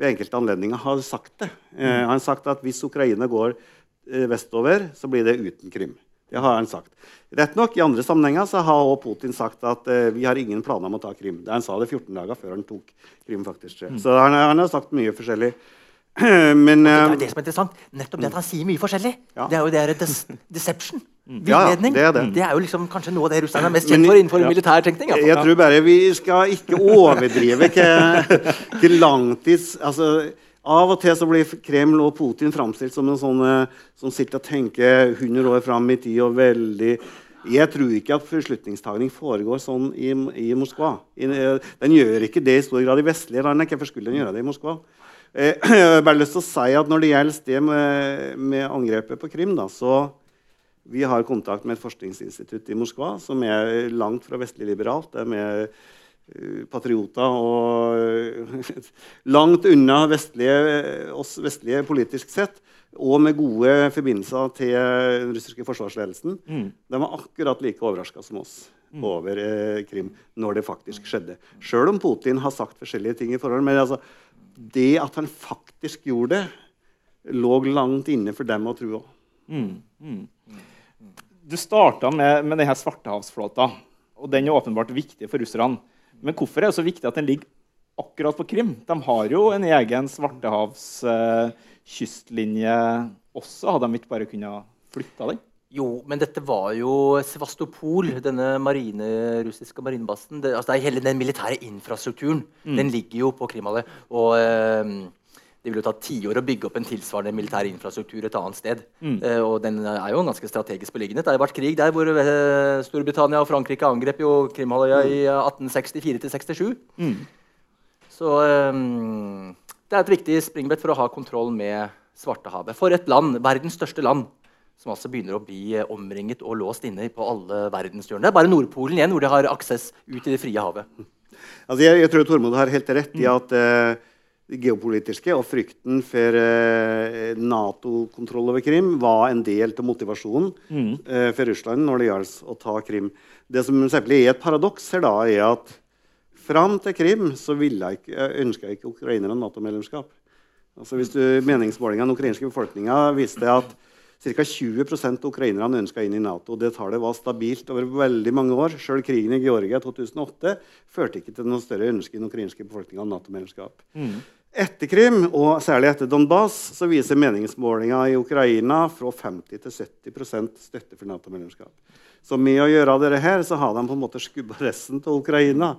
Speaker 3: ved enkelte anledninger har sagt det. Eh, han har sagt at hvis Ukraina går vestover, så blir det uten Krim. Det har han sagt. Rett nok, I andre sammenhenger så har også Putin sagt at eh, vi har ingen planer om å ta Krim. Det han sa det 14 dager før han tok Krim. faktisk. Så han, han har sagt mye forskjellig. Men
Speaker 2: Det er
Speaker 3: eh,
Speaker 2: jo det som er interessant. Nettopp det at han sier mye forskjellig.
Speaker 3: Ja.
Speaker 2: Det er jo det her des deception.
Speaker 3: Ja,
Speaker 2: Villedning.
Speaker 3: det er det.
Speaker 2: er jo liksom kanskje noe av det russerne er mest kjent for innenfor
Speaker 3: ja.
Speaker 2: militær tenkning.
Speaker 3: Jeg tror bare vi skal ikke overdrive hva langtids altså, Av og til så blir Kreml og Putin framstilt som en sånn eh, som sitter og tenker 100 år fram i tid og veldig Jeg tror ikke at beslutningstagning foregår sånn i, i Moskva. I, eh, den gjør ikke det i stor grad i vestlige land. Hvorfor skulle den gjøre det i Moskva? Eh, Jeg har bare lyst til å si at Når det gjelder det med, med angrepet på Krim, da, så vi har kontakt med et forskningsinstitutt i Moskva som er langt fra vestlig liberalt. Det er eh, patrioter og eh, langt unna vestlige, oss vestlige politisk sett. Og med gode forbindelser til den russiske forsvarsledelsen. De var akkurat like overraska som oss over eh, Krim når det faktisk skjedde. Sjøl om Putin har sagt forskjellige ting i forhold. Men altså, det at han faktisk gjorde det, lå langt inne for dem å tro òg.
Speaker 1: Du starta med, med denne Svartehavsflåta, og den er åpenbart viktig for russerne. Men hvorfor er det så viktig at den ligger akkurat på Krim? De har jo en egen svartehavskystlinje også. Hadde de ikke bare kunnet flytta den?
Speaker 2: Jo, men dette var jo Sevastopol, denne marine, russiske marinebasen. Det, altså det er hele den militære infrastrukturen. Den ligger jo på Krimhalvøya. Og eh, det vil jo ta tiår å bygge opp en tilsvarende militær infrastruktur et annet sted. Eh, og den er jo ganske strategisk beliggenhet. Det har vært krig der hvor uh, Storbritannia og Frankrike angrep jo Krimhalvøya i eh, 1864-67. Så um, det er et viktig springbrett for å ha kontroll med Svartehavet. For et land, verdens største land, som altså begynner å bli omringet og låst inne på alle verdenshjørner. Det er bare Nordpolen igjen hvor de har aksess ut i det frie havet.
Speaker 3: Altså, jeg, jeg, tror Tormod har helt rett i at eh, det geopolitiske og frykten for eh, Nato-kontroll over Krim var en del av motivasjonen mm. eh, for Russland når det gjaldt å ta Krim. Det som selvfølgelig er et paradoks her, da, er at fram til Krim så ikke, ønska ikke ukrainerne Nato-medlemskap. Altså, hvis du, Meningsmålingene av den ukrainske befolkninga viste at Ca. 20 av ukrainerne ønska inn i Nato. Det tallet var stabilt over veldig mange år. Selv krigen i Georgia i 2008 førte ikke til noe større ønske i den ukrainske befolkninga om Nato-medlemskap. Mm. Etter Krim, og særlig etter Donbas, så viser meningsmålinga i Ukraina fra 50 til 70% støtte for Nato-medlemskap. Så med å gjøre dette her, så har de på en måte skubba resten av Ukraina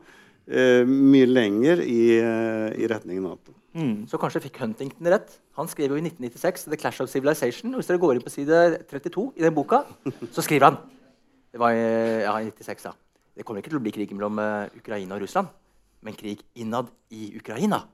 Speaker 3: eh, mye lenger i, eh, i retning Nato.
Speaker 2: Mm. Så kanskje fikk Huntington rett. Han skrev jo i 1996 The Clash of Civilization. Hvis dere går inn på side 32 i den boka, så skriver han Det var ja, i 96, da. Det kommer ikke til å bli krig mellom uh, Ukraina og Russland, men krig innad i Ukraina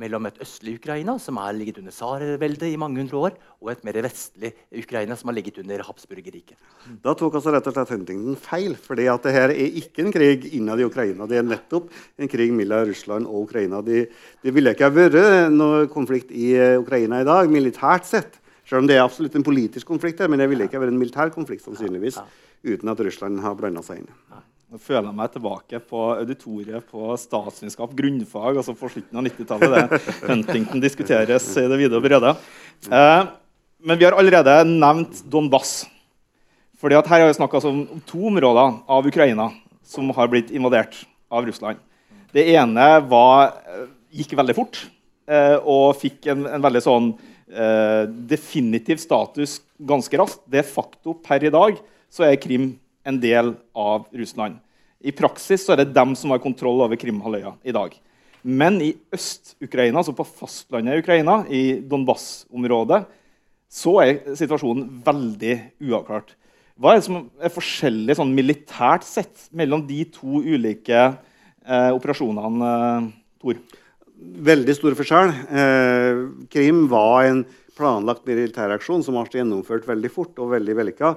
Speaker 2: mellom et østlig Ukraina, som har ligget under tsarveldet i mange hundre år, og et mer vestlig Ukraina, som har ligget under Habsburgerriket.
Speaker 3: Da tok altså rett og slett Huntington feil. for det her er ikke en krig innad i Ukraina. Det er nettopp en krig mellom Russland og Ukraina. Det de ville ikke vært noe konflikt i eh, Ukraina i dag, militært sett. Selv om det er absolutt en politisk konflikt, her, men det ville ikke vært en militær konflikt sannsynligvis, uten at Russland har blanda seg inn.
Speaker 1: Nå føler jeg meg tilbake på auditoriet på statsvitenskap, grunnfag, altså på slutten av 90-tallet. Det Huntington diskuteres i det vide og brede. Eh, men vi har allerede nevnt Donbass. Fordi at her har vi snakka om to områder av Ukraina som har blitt invadert av Russland. Det ene var, eh, gikk veldig fort eh, og fikk en, en veldig sånn eh, definitiv status ganske raskt. De facto per i dag så er Krim en del av Russland. I praksis er det dem som har kontroll over Krimhalvøya i dag. Men i Øst-Ukraina, altså på fastlandet i Ukraina, i Donbas-området, så er situasjonen veldig uavklart. Hva er det som er forskjellig sånn militært sett mellom de to ulike eh, operasjonene, eh, Tor?
Speaker 3: Veldig stor forskjell. Eh, Krim var en planlagt militæraksjon som ble gjennomført veldig fort og veldig vellykka.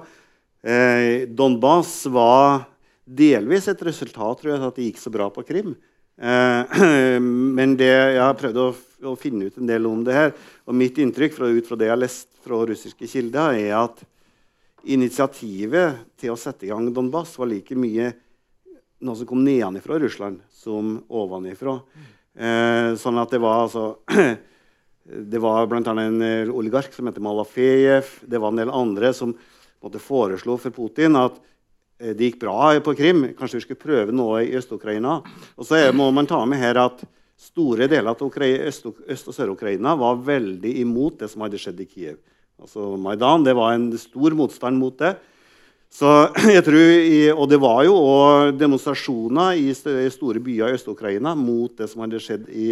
Speaker 3: Eh, Donbas var delvis et resultat tror jeg, at det gikk så bra på Krim. Eh, men det, jeg har prøvd å, å, finne ut en del om det her. Og mitt inntrykk fra, ut fra det jeg har lest fra russiske kilder, er at initiativet til å sette i gang Donbas var like mye noe som kom nedenfra Russland, som ovenfra. Eh, sånn at det var altså Det var bl.a. en oligark som heter Malafejev. Det var en del andre som måtte foreslo for Putin at eh, det gikk bra på Krim. Kanskje vi skulle prøve noe i Øst-Ukraina. Og så må man ta med her at Store deler av Øst- og Sør-Ukraina var veldig imot det som hadde skjedd i Kiev. Altså Maidan det var en stor motstand mot det. Så jeg tror, og det var jo òg demonstrasjoner i store byer i Øst-Ukraina mot det som hadde skjedd i,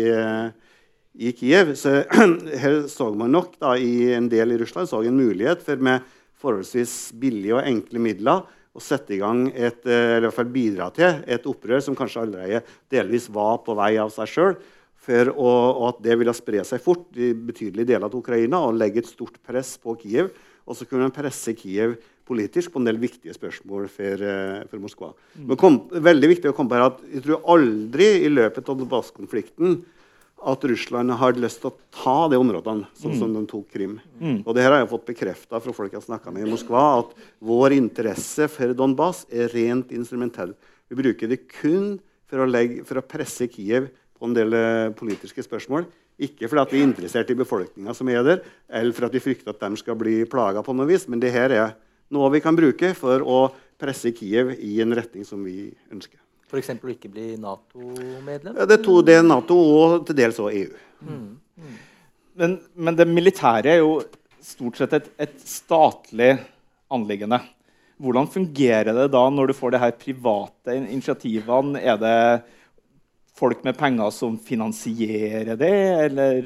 Speaker 3: i Kiev. Så her så man nok da, i en del i Russland så en mulighet for med forholdsvis billige og enkle midler å sette i gang et, eh, eller i hvert fall bidra til et opprør som kanskje allerede delvis var på vei av seg sjøl. Og at det ville spre seg fort i betydelige deler av Ukraina og legge et stort press på Kiev. Og så kunne man presse Kiev politisk på en del viktige spørsmål for, eh, for Moskva. Mm. Men kom, veldig viktig å komme på her at Jeg tror aldri i løpet av Donbass-konflikten at Russland har lyst til å ta de områdene, sånn som mm. de tok Krim. Mm. Og det her har jeg fått bekrefta fra folk jeg har snakka med i Moskva, at vår interesse for Donbas er rent instrumentell. Vi bruker det kun for å, legge, for å presse Kiev på en del eh, politiske spørsmål. Ikke fordi vi er interessert i befolkninga som er der, eller for at vi frykter at de skal bli plaga på noe vis, men det her er noe vi kan bruke for å presse Kiev i en retning som vi ønsker.
Speaker 2: F.eks. å ikke bli Nato-medlem?
Speaker 3: Ja, det er to, det er Nato og til dels òg EU. Mm.
Speaker 1: Mm. Men, men, det militære er jo stort sett et, et, statlig anliggende. Hvordan fungerer det da når du får de her private initiativene? Er det folk med penger som finansierer det, eller?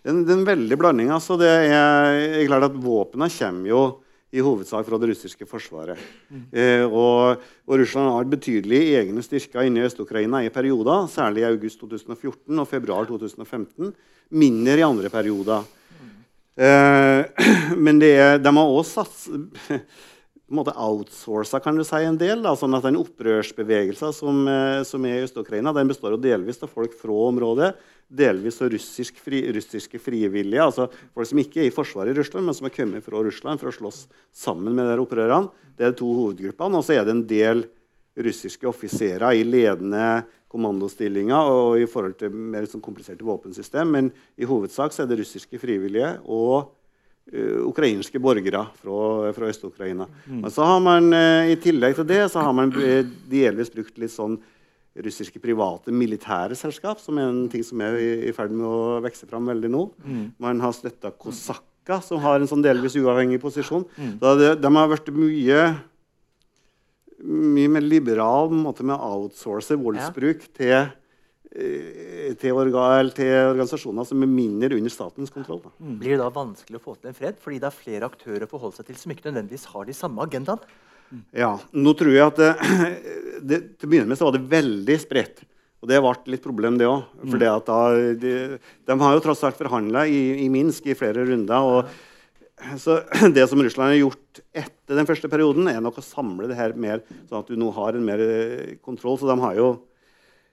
Speaker 3: Det er en, det er en veldig blanding. Altså. Det er, er klart at Våpnene kommer jo i hovedsak fra det russiske forsvaret. Mm. Eh, og, og, Russland har betydelige egne styrker inne i Øst-Ukraina i perioder, særlig i august 2014 og februar 2015. Mindre i andre perioder. Eh, men er, de har også sats, på en måte outsourca kan du si, en del. Da, sånn at den opprørsbevegelsen som, eh, som er i Øst-Ukraina, den består jo delvis av folk fra området, delvis av russisk fri, russiske frivillige. altså Folk som ikke er i forsvaret i Russland, men som har kommet fra Russland for å slåss sammen med de opprørerne. Det er de to hovedgruppene. Og så er det en del russiske offiserer i ledende kommandostillinger og i forhold til mer sånn kompliserte våpensystem. Men i hovedsak så er det russiske frivillige og ukrainske borgere fra, fra Øst-Ukraina. Mm. Men så har man uh, i tillegg til det så har man delvis brukt litt sånn russiske private militære selskap, som er en ting som er i, ferd med å vokse fram veldig nå. Mm. Man har støtta Kosakka, som har en sånn delvis uavhengig posisjon. Mm. Det, de har vært mye mye mer liberal måte med å outsource voldsbruk ja. til Eh, til, organ, til, organisasjoner som er mindre under statens kontroll. Da.
Speaker 2: Mm. Blir det da vanskelig å få til en fred fordi det er flere aktører å forholde seg til som ikke nødvendigvis har de samme agendaene?
Speaker 3: Mm. Ja, nå tror jeg at det, det, Til å begynne med så var det veldig spredt. Og det ble litt problem, det òg. Mm. De, de, har jo tross alt forhandla i, i, Minsk i flere runder. og så Det som Russland har gjort etter den første perioden, er nok å samle det her mer, sånn at du nå har en mer eh, kontroll. Så de har jo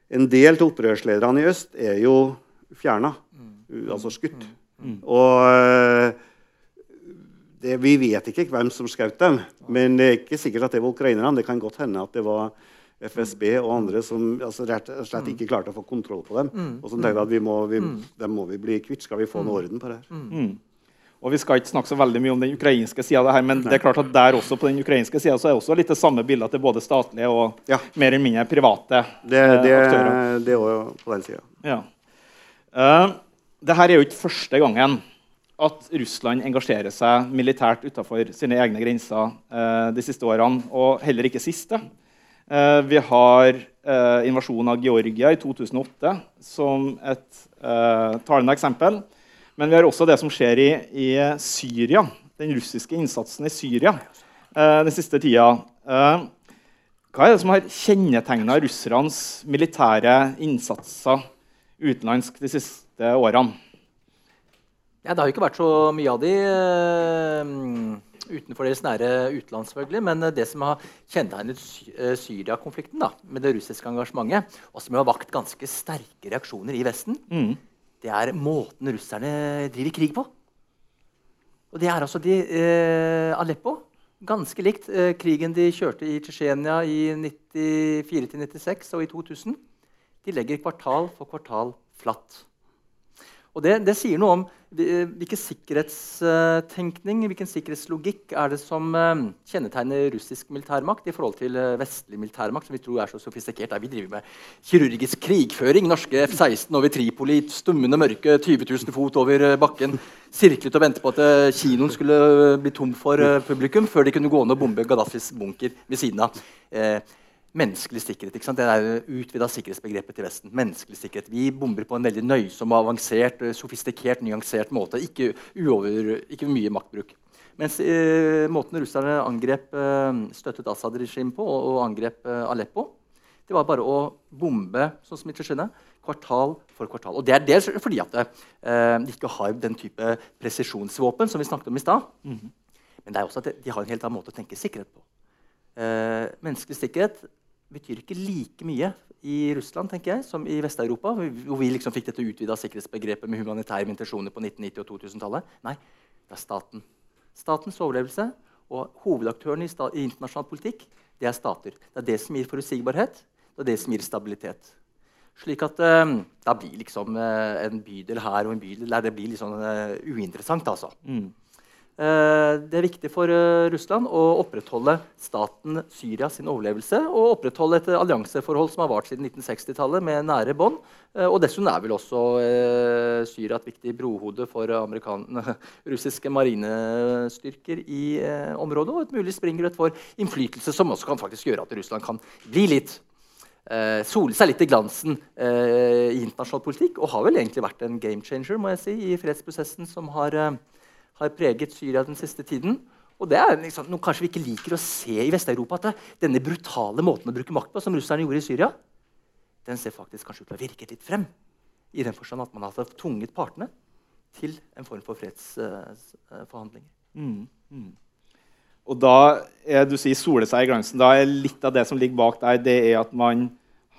Speaker 3: en del av opprørslederne i øst er jo fjerna, mm. altså skutt. Mm. mm. Og eh, det, vi vet ikke hvem som skjøt dem, men det er ikke sikkert at det var ukrainerne. Det kan godt hende at det var FSB og andre som altså, rett og slett ikke klarte å få kontroll på dem. Mm. Og som tenkte at vi må, vi, dem må vi bli kvitt. Skal vi få noe orden på det her?
Speaker 1: Og Vi skal ikke snakke så veldig mye om den ukrainske sida, men Nei. det er klart at der også på den ukrainske sida er det også litt det samme bildet til både statlige og ja. mer eller mindre private
Speaker 3: det, det, aktører. Det er jo på den sida.
Speaker 1: Ja. Uh, Dette er jo ikke første gangen at Russland engasjerer seg militært utenfor sine egne grenser uh, de siste årene, og heller ikke siste. Uh, vi har invasjonen av Georgia i 2008 som et talende eksempel. Men vi har også det som skjer i, i Syria. Den russiske innsatsen i Syria eh, den siste tida. Eh, hva er det som har kjennetegna russernes militære innsatser utenlandsk de siste årene?
Speaker 2: Ja, det har jo ikke vært så mye av de uh, utenfor deres nære utland. selvfølgelig, Men det som har kjennetegnet eh, Syria-konflikten med det russiske engasjementet, og som har vakt ganske sterke reaksjoner i Vesten, mm det er måten russerne driver krig på. Og det er altså de, eh, Aleppo. Ganske likt eh, krigen de kjørte i Tsjetsjenia i 94-96 og i 2000. De legger kvartal for kvartal flatt. Og det, det, sier noe om eh, hvilken sikkerhetstenkning hvilken sikkerhetslogikk er det som uh, kjennetegner russisk militærmakt i forhold til uh, vestlig militærmakt, som vi tror er så sofistikert. Vi driver med kirurgisk krigføring. Norske F-16 over Tripoli, stummende mørke 20 000 fot over bakken. Sirklet og ventet på at kinoen skulle bli tom for publikum før de kunne gå ned og bombe Gaddafis bunker ved siden av menneskelig sikkerhet. ikke sant? Det er utvida sikkerhetsbegrepet til Vesten. Menneskelig sikkerhet. Vi bomber på en veldig nøysom, avansert, eh, sofistikert, nyansert måte. Ikke, uover, ikke mye maktbruk. Mens eh, måten russerne angrep eh, støttet Assad-regimet på, og, og angrep eh, Aleppo, det var bare å bombe sånn som i Tsjetsjenia, kvartal for kvartal. Og Det er dels fordi at eh, de ikke har den type presisjonsvåpen som vi snakket om i stad. Mm -hmm. Men det er også at de har en helt annen måte å tenke sikkerhet på. Eh, menneskelig sikkerhet betyr ikke like mye i Russland tenker jeg, som i Vest-Europa, hvor vi liksom fikk dette utvida sikkerhetsbegrepet med humanitære intensjoner på 1990- og 2000-tallet. Nei, det er staten. Statens overlevelse og hovedaktørene i, i, internasjonal politikk det er stater. Det er det som gir forutsigbarhet, det er det som gir stabilitet. Slik at eh, da blir liksom eh, en bydel her og en bydel der det blir litt sånn uh, uinteressant. altså. Mm. Eh, det er viktig for eh, Russland å opprettholde staten Syria sin overlevelse og opprettholde et allianseforhold som har vart siden 1960-tallet, med nære bånd. Eh, og dessuten er vel også Syria et viktig brohode for russiske marinestyrker i området, og et mulig springbrett for innflytelse, som også kan faktisk gjøre at Russland kan bli litt Uh, sole seg litt i glansen uh, i internasjonal politikk, og har vel egentlig vært en game changer må jeg si, i fredsprosessen som har uh, har preget Syria den siste tiden. Og det er liksom, noe kanskje vi ikke liker å se i Vest-Europa. at Denne brutale måten å bruke makt på, som russerne gjorde i Syria, den ser faktisk kanskje ut til å ha virket litt frem. I den forstand at man har tvunget partene til en form for fredsforhandlinger.
Speaker 1: Mm. Mm. Og da du sier sole seg i glansen. Da er litt av det som ligger bak der, det er at man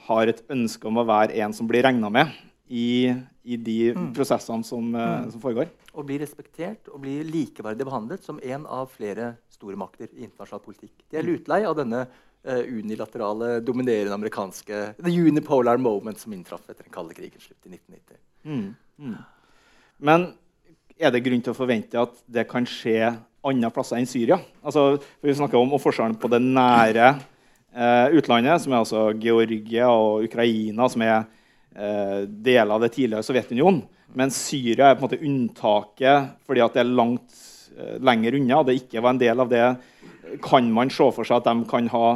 Speaker 1: har et ønske om å være en som blir regna med i, i de
Speaker 2: Mm.
Speaker 1: prosessene som, mm. som foregår.
Speaker 2: Og bli respektert og bli likeverdig behandlet som en av flere store makter i internasjonal politikk. De er lutlei av denne uh, unilaterale, dominerende amerikanske The unipolar moment som inntraff etter den kalde krigens slutt i 1990.
Speaker 1: Mm. Mm. Men er det grunn til å forvente at det kan skje andre plasser enn Syria? Altså, vi snakker om forskjellen på det nære eh, utlandet, som er altså Georgia og Ukraina, som er eh, deler av det tidligere Sovjetunionen. Men Syria er på en måte unntaket fordi at det er langt eh, lenger unna. det ikke var en del av det. Kan man se for seg at de kan ha,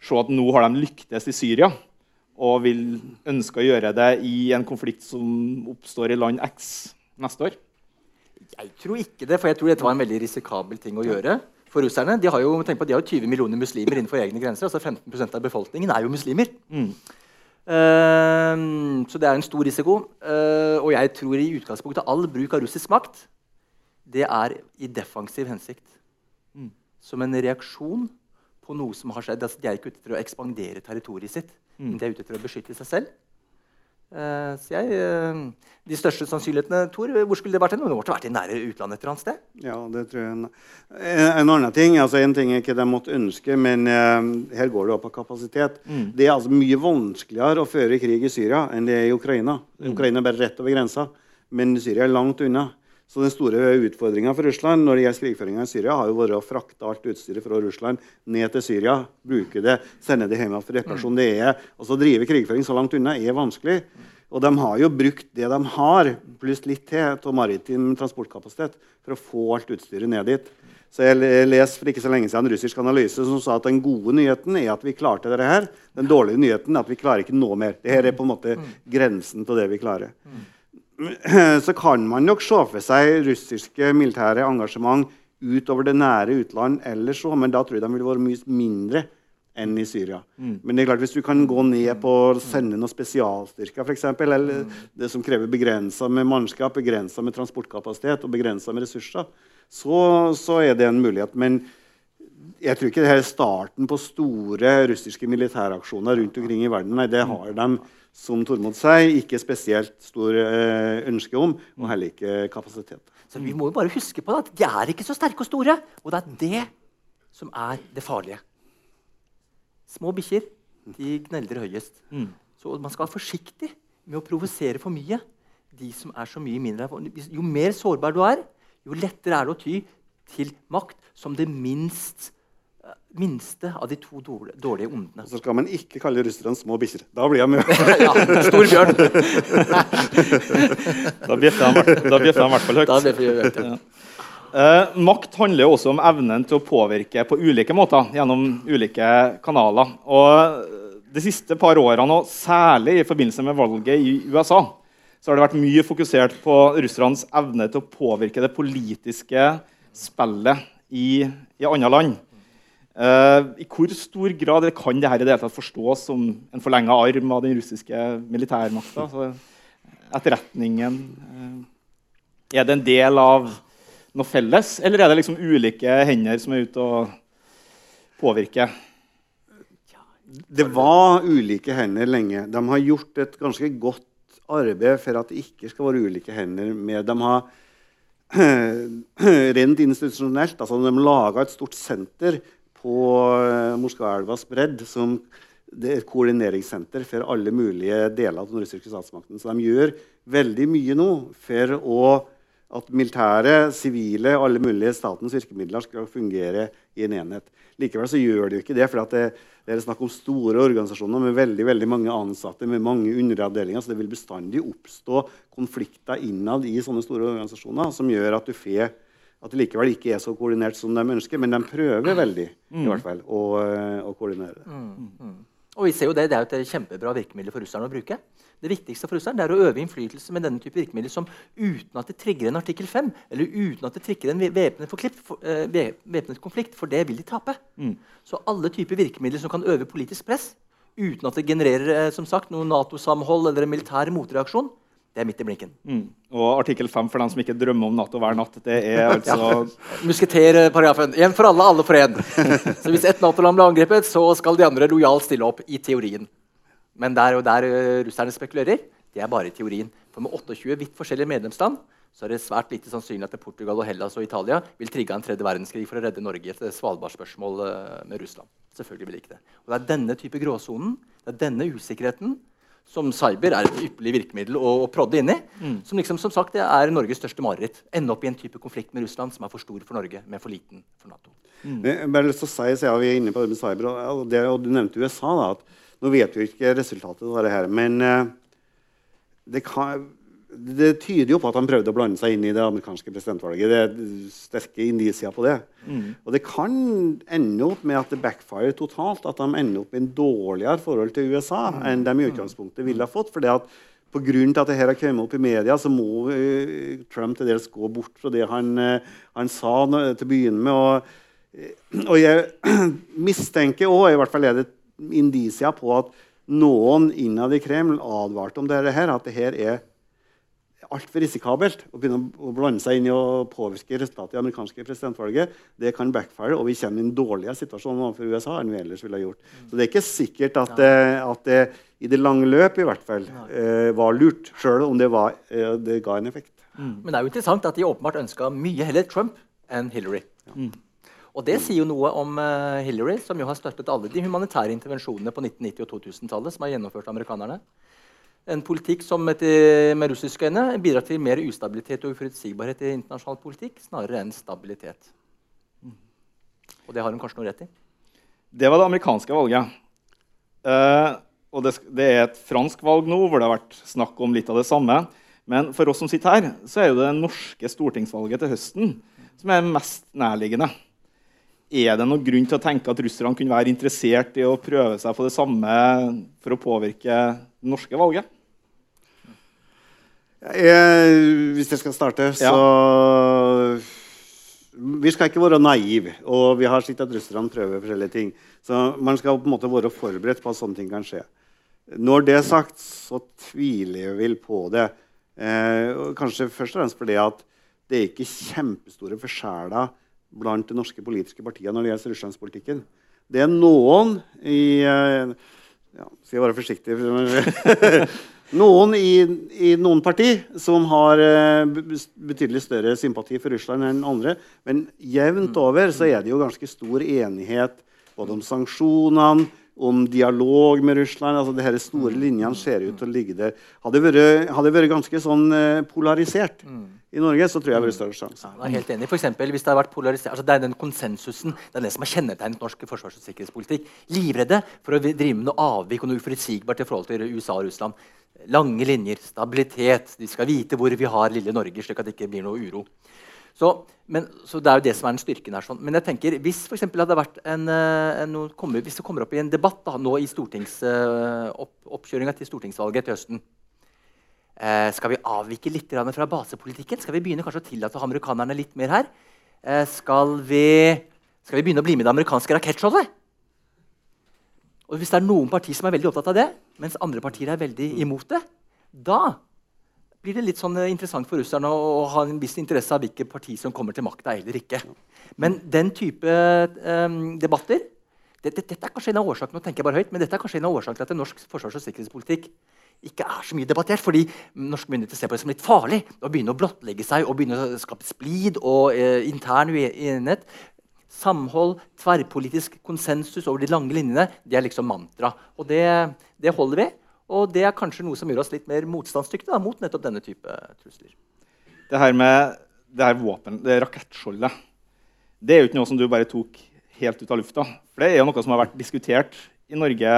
Speaker 1: se at nå har de lyktes i Syria? Og vil ønske å gjøre det i en konflikt som oppstår i land X neste år?
Speaker 2: Jeg tror ikke det, for jeg tror dette var en veldig risikabel ting å gjøre. For russerne, De har jo, tenk på, de har jo 20 millioner muslimer innenfor egne grenser. altså 15% av befolkningen er jo muslimer.
Speaker 1: Mm.
Speaker 2: Ehm, så det er en stor risiko. Eh, og jeg tror i utgangspunktet all bruk av russisk makt det er i defensiv hensikt.
Speaker 1: Mm.
Speaker 2: Som en reaksjon på noe som har skjedd. Altså, de er ikke ute etter å ekspandere territoriet sitt,
Speaker 1: Mm.
Speaker 2: men de er ute etter å beskytte seg selv. Eh, så jeg, eh, De største sannsynlighetene Tor, hvor skulle det vært? Det måtte vært i nære utlandet et eller annet sted.
Speaker 3: Ja, det tror jeg. En, en annen ting altså En ting er ikke de måtte ønske, men eh, her går det opp av kapasitet.
Speaker 1: Mm.
Speaker 3: Det er altså mye vanskeligere å føre krig i Syria enn det er i Ukraina. Ukraina er bare rett over grensa, men Syria er langt unna. Så den store utfordringa for Russland når det gjelder krigføringa i Syria, har jo vært å frakte alt utstyret fra Russland ned til Syria, bruke det, sende det hjem for reparasjon. Det er, altså Drive krigføring så langt unna er vanskelig. Og de har jo brukt det de har, pluss litt til, av maritim transportkapasitet for å få alt utstyret ned dit. Så Jeg le- leste for ikke så lenge siden en russisk analyse som sa at den gode nyheten er at vi klarte dette her. Den dårlige nyheten er at vi klarer ikke noe mer. Dette er på en måte grensen til det vi klarer. Så kan man nok se for seg russiske militære engasjement utover det nære utland ellers òg, men da tror jeg de vil være mye mindre enn i Syria. Men det er klart, hvis du kan gå ned på å sende noen spesialstyrker, eksempel, eller det som krever begrensa med mannskap, begrensa med transportkapasitet og begrensa med ressurser, så, så er det en mulighet. Men jeg tror ikke det her er starten på store russiske militæraksjoner rundt omkring i verden. Nei, det har de, som Tormod sier, ikke spesielt stor eh, ønske om, og heller ikke kapasitet.
Speaker 2: Så vi må jo bare huske på at de er ikke så sterke og store. Og det er det som er det farlige. Små bikkjer de gneldrer høyest.
Speaker 1: Mm.
Speaker 2: Så man skal være forsiktig med å provosere for mye. De som er så mye mindre Jo mer sårbar du er, jo lettere er det å ty til makt som det minst, minste av de to dårlige, ondene.
Speaker 3: Så skal man ikke kalle russerne små bikkjer. Da blir de
Speaker 2: ja, stor bjørn.
Speaker 1: Da bjeffer de i hvert fall høyt.
Speaker 2: Da.
Speaker 1: Eh, makt handler jo også om evnen til å påvirke på ulike måter gjennom ulike kanaler. Og De siste par årene, og særlig i forbindelse med valget i USA, så har det vært mye fokusert på russernes evne til å påvirke det politiske spillet i, i andre land. Eh, I hvor stor grad kan dette i det hele tatt forstås som en forlenga arm av den russiske militærmakta? Altså, etterretningen eh, Er det en del av noe felles, eller er det liksom ulike hender som er ute og påvirker?
Speaker 3: Det var ulike hender lenge. De har gjort et ganske godt arbeid for at det ikke skal være ulike hender. Med. De har rent institusjonelt altså De laga et stort senter på eh, Moskvaelvas bredd som det er et koordineringssenter for alle mulige deler av den russiske statsmakten. Så de gjør veldig mye nå for å, at militære, sivile alle mulige statens virkemidler skal fungere i en enhet. Likevel så gjør de ikke det, for det, det er snakk om store organisasjoner med veldig, veldig mange ansatte, med mange underavdelinger, så det vil bestandig oppstå konflikter innad i sånne store organisasjoner som gjør at du får at det likevel ikke er så koordinert som de ønsker, men de prøver veldig i hvert fall, å, å koordinere det.
Speaker 2: Og vi ser jo Det det er jo et kjempebra virkemiddel for russerne å bruke. Det viktigste for russerne er å øve innflytelse med denne type virkemidler som uten at det trigger en artikkel 5, eller uten at det trigger en væpnet, for, eh, konflikt, for det vil de tape. Så alle typer virkemidler som kan øve politisk press uten at det genererer eh, som sagt, noe Nato-samhold eller en militær motreaksjon, Det er midt i blinken.
Speaker 1: Mm. Og artikkel 5 for dem som ikke drømmer om Nato hver natt, det er altså
Speaker 2: Musketerparagrafen. Én for alle, alle for én. Så hvis ett Nato-land blir angrepet, så skal de andre lojalt stille opp. I teorien. Men der og der uh, russerne spekulerer, det er bare i teorien. For med 28 vidt forskjellige medlemsland så er det svært lite sannsynlig at Portugal, og Hellas og Italia vil trigge en tredje verdenskrig for å redde Norge i et Svalbard-spørsmål uh, med Russland. Selvfølgelig vil ikke det. Og Det er denne type gråsonen, det er denne usikkerheten, som cyber er et ypperlig virkemiddel å, å prodde inn i. Mm. Som liksom, som sagt, er Norges største mareritt. Ende opp i en type konflikt med Russland som er for stor for Norge, men for liten for Nato.
Speaker 3: Mm. Jeg bare lyst til å si, så Vi er inne på det med cyber, og, det, og du nevnte USA. da, at Nå vet vi ikke resultatet av det her, men uh, det kan det tyder jo på at han prøvde å blande seg inn i det amerikanske presidentvalget. Det er sterke indisier på det. Mm. Og det kan ende opp med at det backfire totalt. At de ender opp med en dårligere forhold til USA mm. enn de i utgangspunktet ville ha fått. fordi at Pga. at det her har kommet opp i media, så må uh, Trump til dels gå bort fra det han, uh, han sa til å begynne med. Og, uh, og jeg mistenker òg, i hvert fall er det indisier på at noen innad i Kreml advarte om dette her, at det her er altfor risikabelt å begynne å blande seg inn i å påvirke resultatet i det amerikanske presidentvalget. Det kan backfire, og vi kommer i en dårligere situasjon overfor USA enn vi ellers ville ha gjort. Så det er ikke sikkert at, ja. at det i det lange løp i hvert fall eh, var lurt, sjøl om det, var, eh, det, ga en effekt.
Speaker 2: Mm. Men det er jo interessant at de åpenbart ønska mye heller Trump enn Hillary. Ja. Mm. Og det sier jo noe om Hillary, som jo har støttet alle de humanitære intervensjonene på 1990- og 2000-tallet som har gjennomført amerikanerne. En politikk som etter, med russiske øyne bidrar til mer ustabilitet og uforutsigbarhet i internasjonal politikk snarere enn stabilitet. Og det har hun kanskje noe rett i?
Speaker 1: Det var det amerikanske valget. Uh, og det, det, er et fransk valg nå hvor det har vært snakk om litt av det samme. Men for oss som sitter her, så er det det norske stortingsvalget til høsten som er mest nærliggende. Er det noen grunn til å tenke at russerne kunne være interessert i å prøve seg på det samme for å påvirke det norske valget?
Speaker 3: Jeg, hvis jeg skal starte, så Vi skal ikke være naive. Og vi har sett at russerne prøver forskjellige ting. Så man skal på en måte være forberedt på at sånne ting kan skje. Når det er sagt, så tviler jeg vel på det. Eh, kanskje først og fremst fordi at det er ikke kjempestore forskjeller blant de norske politiske partiene når det gjelder russlandspolitikken. Det er noen i eh, ja, Skal jeg være forsiktig Noen i, i, noen parti som har uh, betydelig større sympati for Russland enn andre. Men jevnt over så er det jo ganske stor enighet både om sanksjonene, om dialog med Russland. altså de store mm. linjene ser ut til å ligge der. Hadde vært, hadde vært ganske sånn uh, polarisert mm. i Norge, så tror jeg det vært større sjanse.
Speaker 2: Ja, helt enig. For eksempel, hvis Det har vært polarisert, altså det er den konsensusen det er det som har kjennetegnet norsk forsvars- og sikkerhetspolitikk. Livredde for å drive med noe avvik og noe uforutsigbart i forhold til USA og Russland. Lange linjer, stabilitet. De skal vite hvor vi har lille Norge, slik at det ikke blir noe uro. Så, men, så Det er jo det som er den styrken her. Sånn. Men jeg tenker, hvis for hadde vært en, en, en, hvis det kommer opp i en debatt da, nå i stortings, opp, oppkjøringa til stortingsvalget til høsten eh, Skal vi avvike litt fra basepolitikken? Skal vi begynne kanskje å tillate amerikanerne litt mer her? Eh, skal, vi, skal vi begynne å bli med i det amerikanske rakettskjoldet? Og Hvis det er noen partier som er veldig opptatt av det, mens andre partier er veldig imot det, da blir det litt sånn eh, interessant for russerne å, å ha en viss interesse av hvilket parti som kommer til makta eller ikke. Men den type um, debatter det, det, Dette er kanskje en av årsakene nå tenker jeg bare høyt, men dette er kanskje en av årsakene til at norsk forsvars- og sikkerhetspolitikk ikke er så mye debattert. Fordi norske myndigheter ser på det som litt farlig å begynne å blottlegge seg og begynne å skape splid og eh, intern uenighet Samhold, tverrpolitisk konsensus over de lange linjene, det er liksom mantra. Og det, det, holder vi. Og det er kanskje noe som gjør oss litt mer motstandsdyktige mot nettopp denne type trusler.
Speaker 1: Det her med det her våpen, det rakettskjoldet, det er jo ikke noe som du bare tok helt ut av lufta. For det er jo noe som har vært diskutert i Norge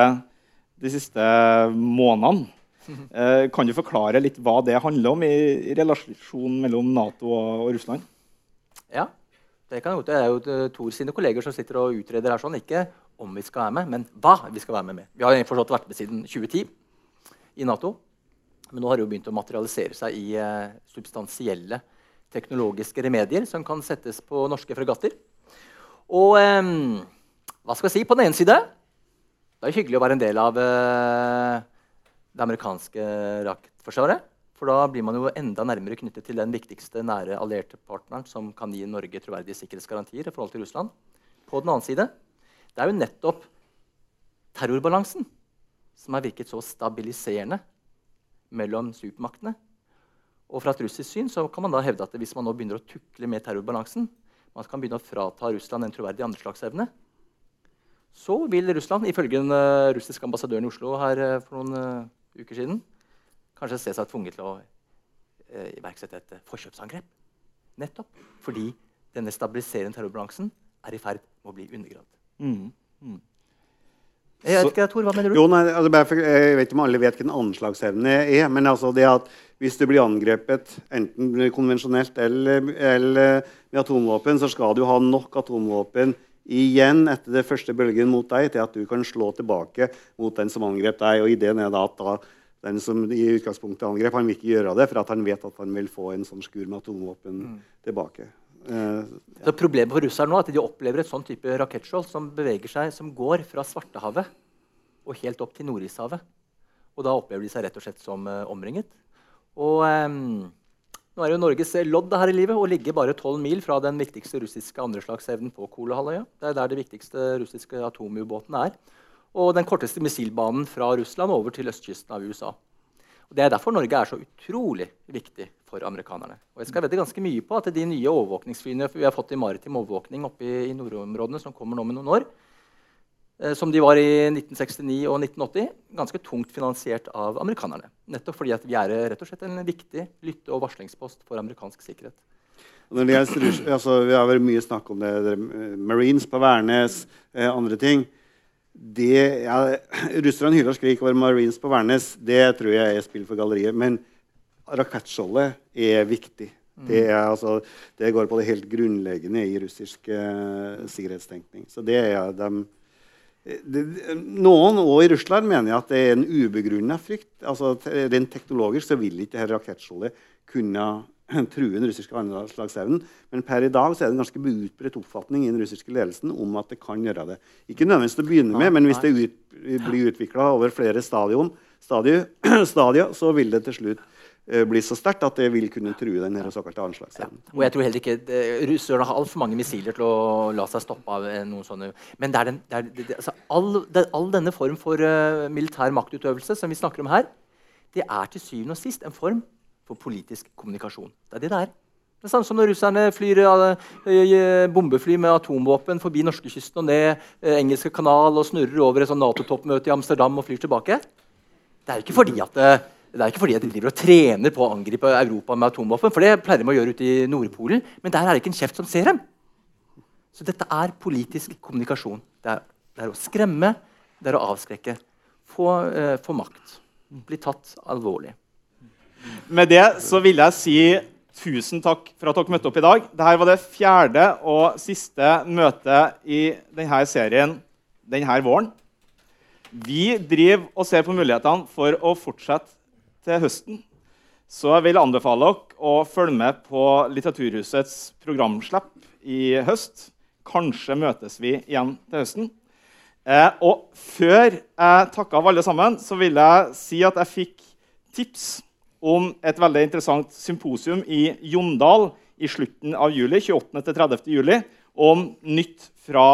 Speaker 1: de siste månedene. Eh, kan du forklare litt hva det handler om i, i relasjonen mellom Nato og, og Russland?
Speaker 2: Ja, det, kan, det er jo eh, Tor sine kolleger som sitter og utreder her sånn. Ikke om vi skal være med, men hva vi skal være med med. Vi har forstått vært med siden 2010 i Nato. Men nå har det jo begynt å materialisere seg i uh, substansielle teknologiske remedier som kan settes på norske fregatter. Og um, hva skal jeg si? På den ene side det er hyggelig å være en del av uh, det amerikanske rakettforsvaret. For da blir man jo enda nærmere knyttet til den viktigste nære allierte partneren som kan gi Norge troverdige sikkerhetsgarantier i forhold til Russland. På den annen side det er jo nettopp terrorbalansen som har virket så stabiliserende mellom supermaktene. Og fra et russisk syn kan man da hevde at hvis man nå begynner å tukle med terrorbalansen, man kan begynne å frata Russland en troverdig andreslagsevne, så vil Russland, ifølge den uh, russiske ambassadøren i Oslo her uh, for noen uh, uker siden, kanskje se seg tvunget til å iverksette et forkjøpsangrep. Nettopp fordi denne stabiliserende terrorbalansen er i ferd med å bli undergravd. Mm. Mm. Jeg vet ikke, Tor, hva mener du?
Speaker 3: Jo, nei, altså, jeg vet ikke om alle vet hva en anslagsevne er. Men altså det at hvis du blir angrepet enten konvensjonelt eller, eller med atomvåpen, så skal du ha nok atomvåpen igjen etter det første bølgen mot deg til at du kan slå tilbake mot den som angrep deg. Og ideen er da at da, den som i utgangspunktet angrep, han vil ikke gjøre det, for at han vet at han vil få en sånn skur med atomvåpen mm. tilbake.
Speaker 2: Uh, ja. Problemet for russerne nå er at de opplever et sånn type rakettskjold som beveger seg, som går fra Svartehavet og helt opp til Nordishavet. Og da opplever de seg rett og slett som uh, omringet. Og um, nå er jo Norges lodd her i livet å ligge bare 12 mil fra den viktigste russiske andreslagsevnen på Kolahalvøya. Det er der de viktigste russiske atomubåtene er. Og den korteste missilbanen fra Russland over til østkysten av USA. Og det er derfor Norge er så utrolig viktig for amerikanerne. Og jeg skal vedde ganske mye på at de nye overvåkningsflyene vi har fått i maritim overvåkning oppe i, i nordområdene, som kommer nå med noen år, Eh, som de var i 1969 og 1980, ganske tungt finansiert av amerikanerne. Nettopp fordi vi er rett og slett en viktig lytte- og varslingspost for amerikansk sikkerhet.
Speaker 3: Altså, vi har vært mye snakk om det, det Marines på Værnes, eh, andre ting. Det, ja, Russerne hyler og skriker over Marines på Værnes. Det tror jeg er spill for galleriet. Men rakettskjoldet er viktig. Det, er, altså, det, går på det helt grunnleggende i russisk uh, sikkerhetstenkning. Så det er de noen og i Russland mener at det er en ubegrunna frykt. Altså, rent teknologisk så vil ikke dette rakettskjoldet kunne true den russiske anslagsevnen. Men per i dag så er det en ganske utbredt oppfatning i den russiske ledelsen om at det kan gjøre det. Ikke nødvendigvis til å begynne med, men hvis det ut, blir utvikla over flere stadium, stadier, stadier, så vil det til slutt Eh, blir så sterkt at det vil kunne true den såkalte anslagsevnen.
Speaker 2: Ja. Og jeg tror heller ikke Russerne har altfor mange missiler til å la seg stoppe av eh, noen sånne Men det er den, det er, det, altså, all, all, denne form for uh, militær maktutøvelse som vi snakker om her, det er til syvende og sist en form for politisk kommunikasjon. Det er det det er. Det er samme som når russerne flyr uh, bombefly med atomvåpen forbi norskekysten og ned engelske kanal og snurrer over et Nato-toppmøte i Amsterdam og flyr tilbake. Det er ikke fordi at det er ikke fordi de driver og trener på å angripe Europa med atomvåpen. for det pleier de å gjøre ute i Nordpolen, Men der er det ikke en kjeft som ser dem. Så dette er politisk kommunikasjon. Det er, det er å skremme, det er å avskrekke. Få, eh, få makt. Bli tatt alvorlig.
Speaker 1: Med det så vil jeg si tusen takk for at dere møtte opp i dag. Dette var det fjerde og siste møtet i denne serien denne våren. Vi driver og ser på mulighetene for å fortsette til høsten, så jeg vil anbefale dere å følge med på Litteraturhusets programslipp i høst. Kanskje møtes vi igjen til høsten. Eh, og før jeg takker av alle sammen, så vil jeg si at jeg fikk tips om et veldig interessant symposium i Jondal i slutten av juli, 28.-30. juli, om nytt fra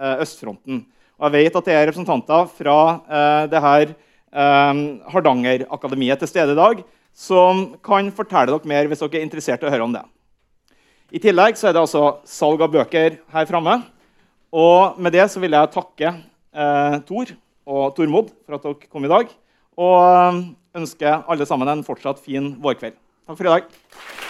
Speaker 1: eh, østfronten. Og jeg vet at det er representanter fra eh, det her um, Hardangerakademiet til stede i dag, som kan fortelle dere mer hvis dere er interessert i å høre om det. I tillegg så er det altså salg av bøker her framme. Og med det så vil jeg takke eh, Tor og Tormod for at dere kom i dag. Og ønske alle sammen en fortsatt fin vårkveld. Takk for i dag.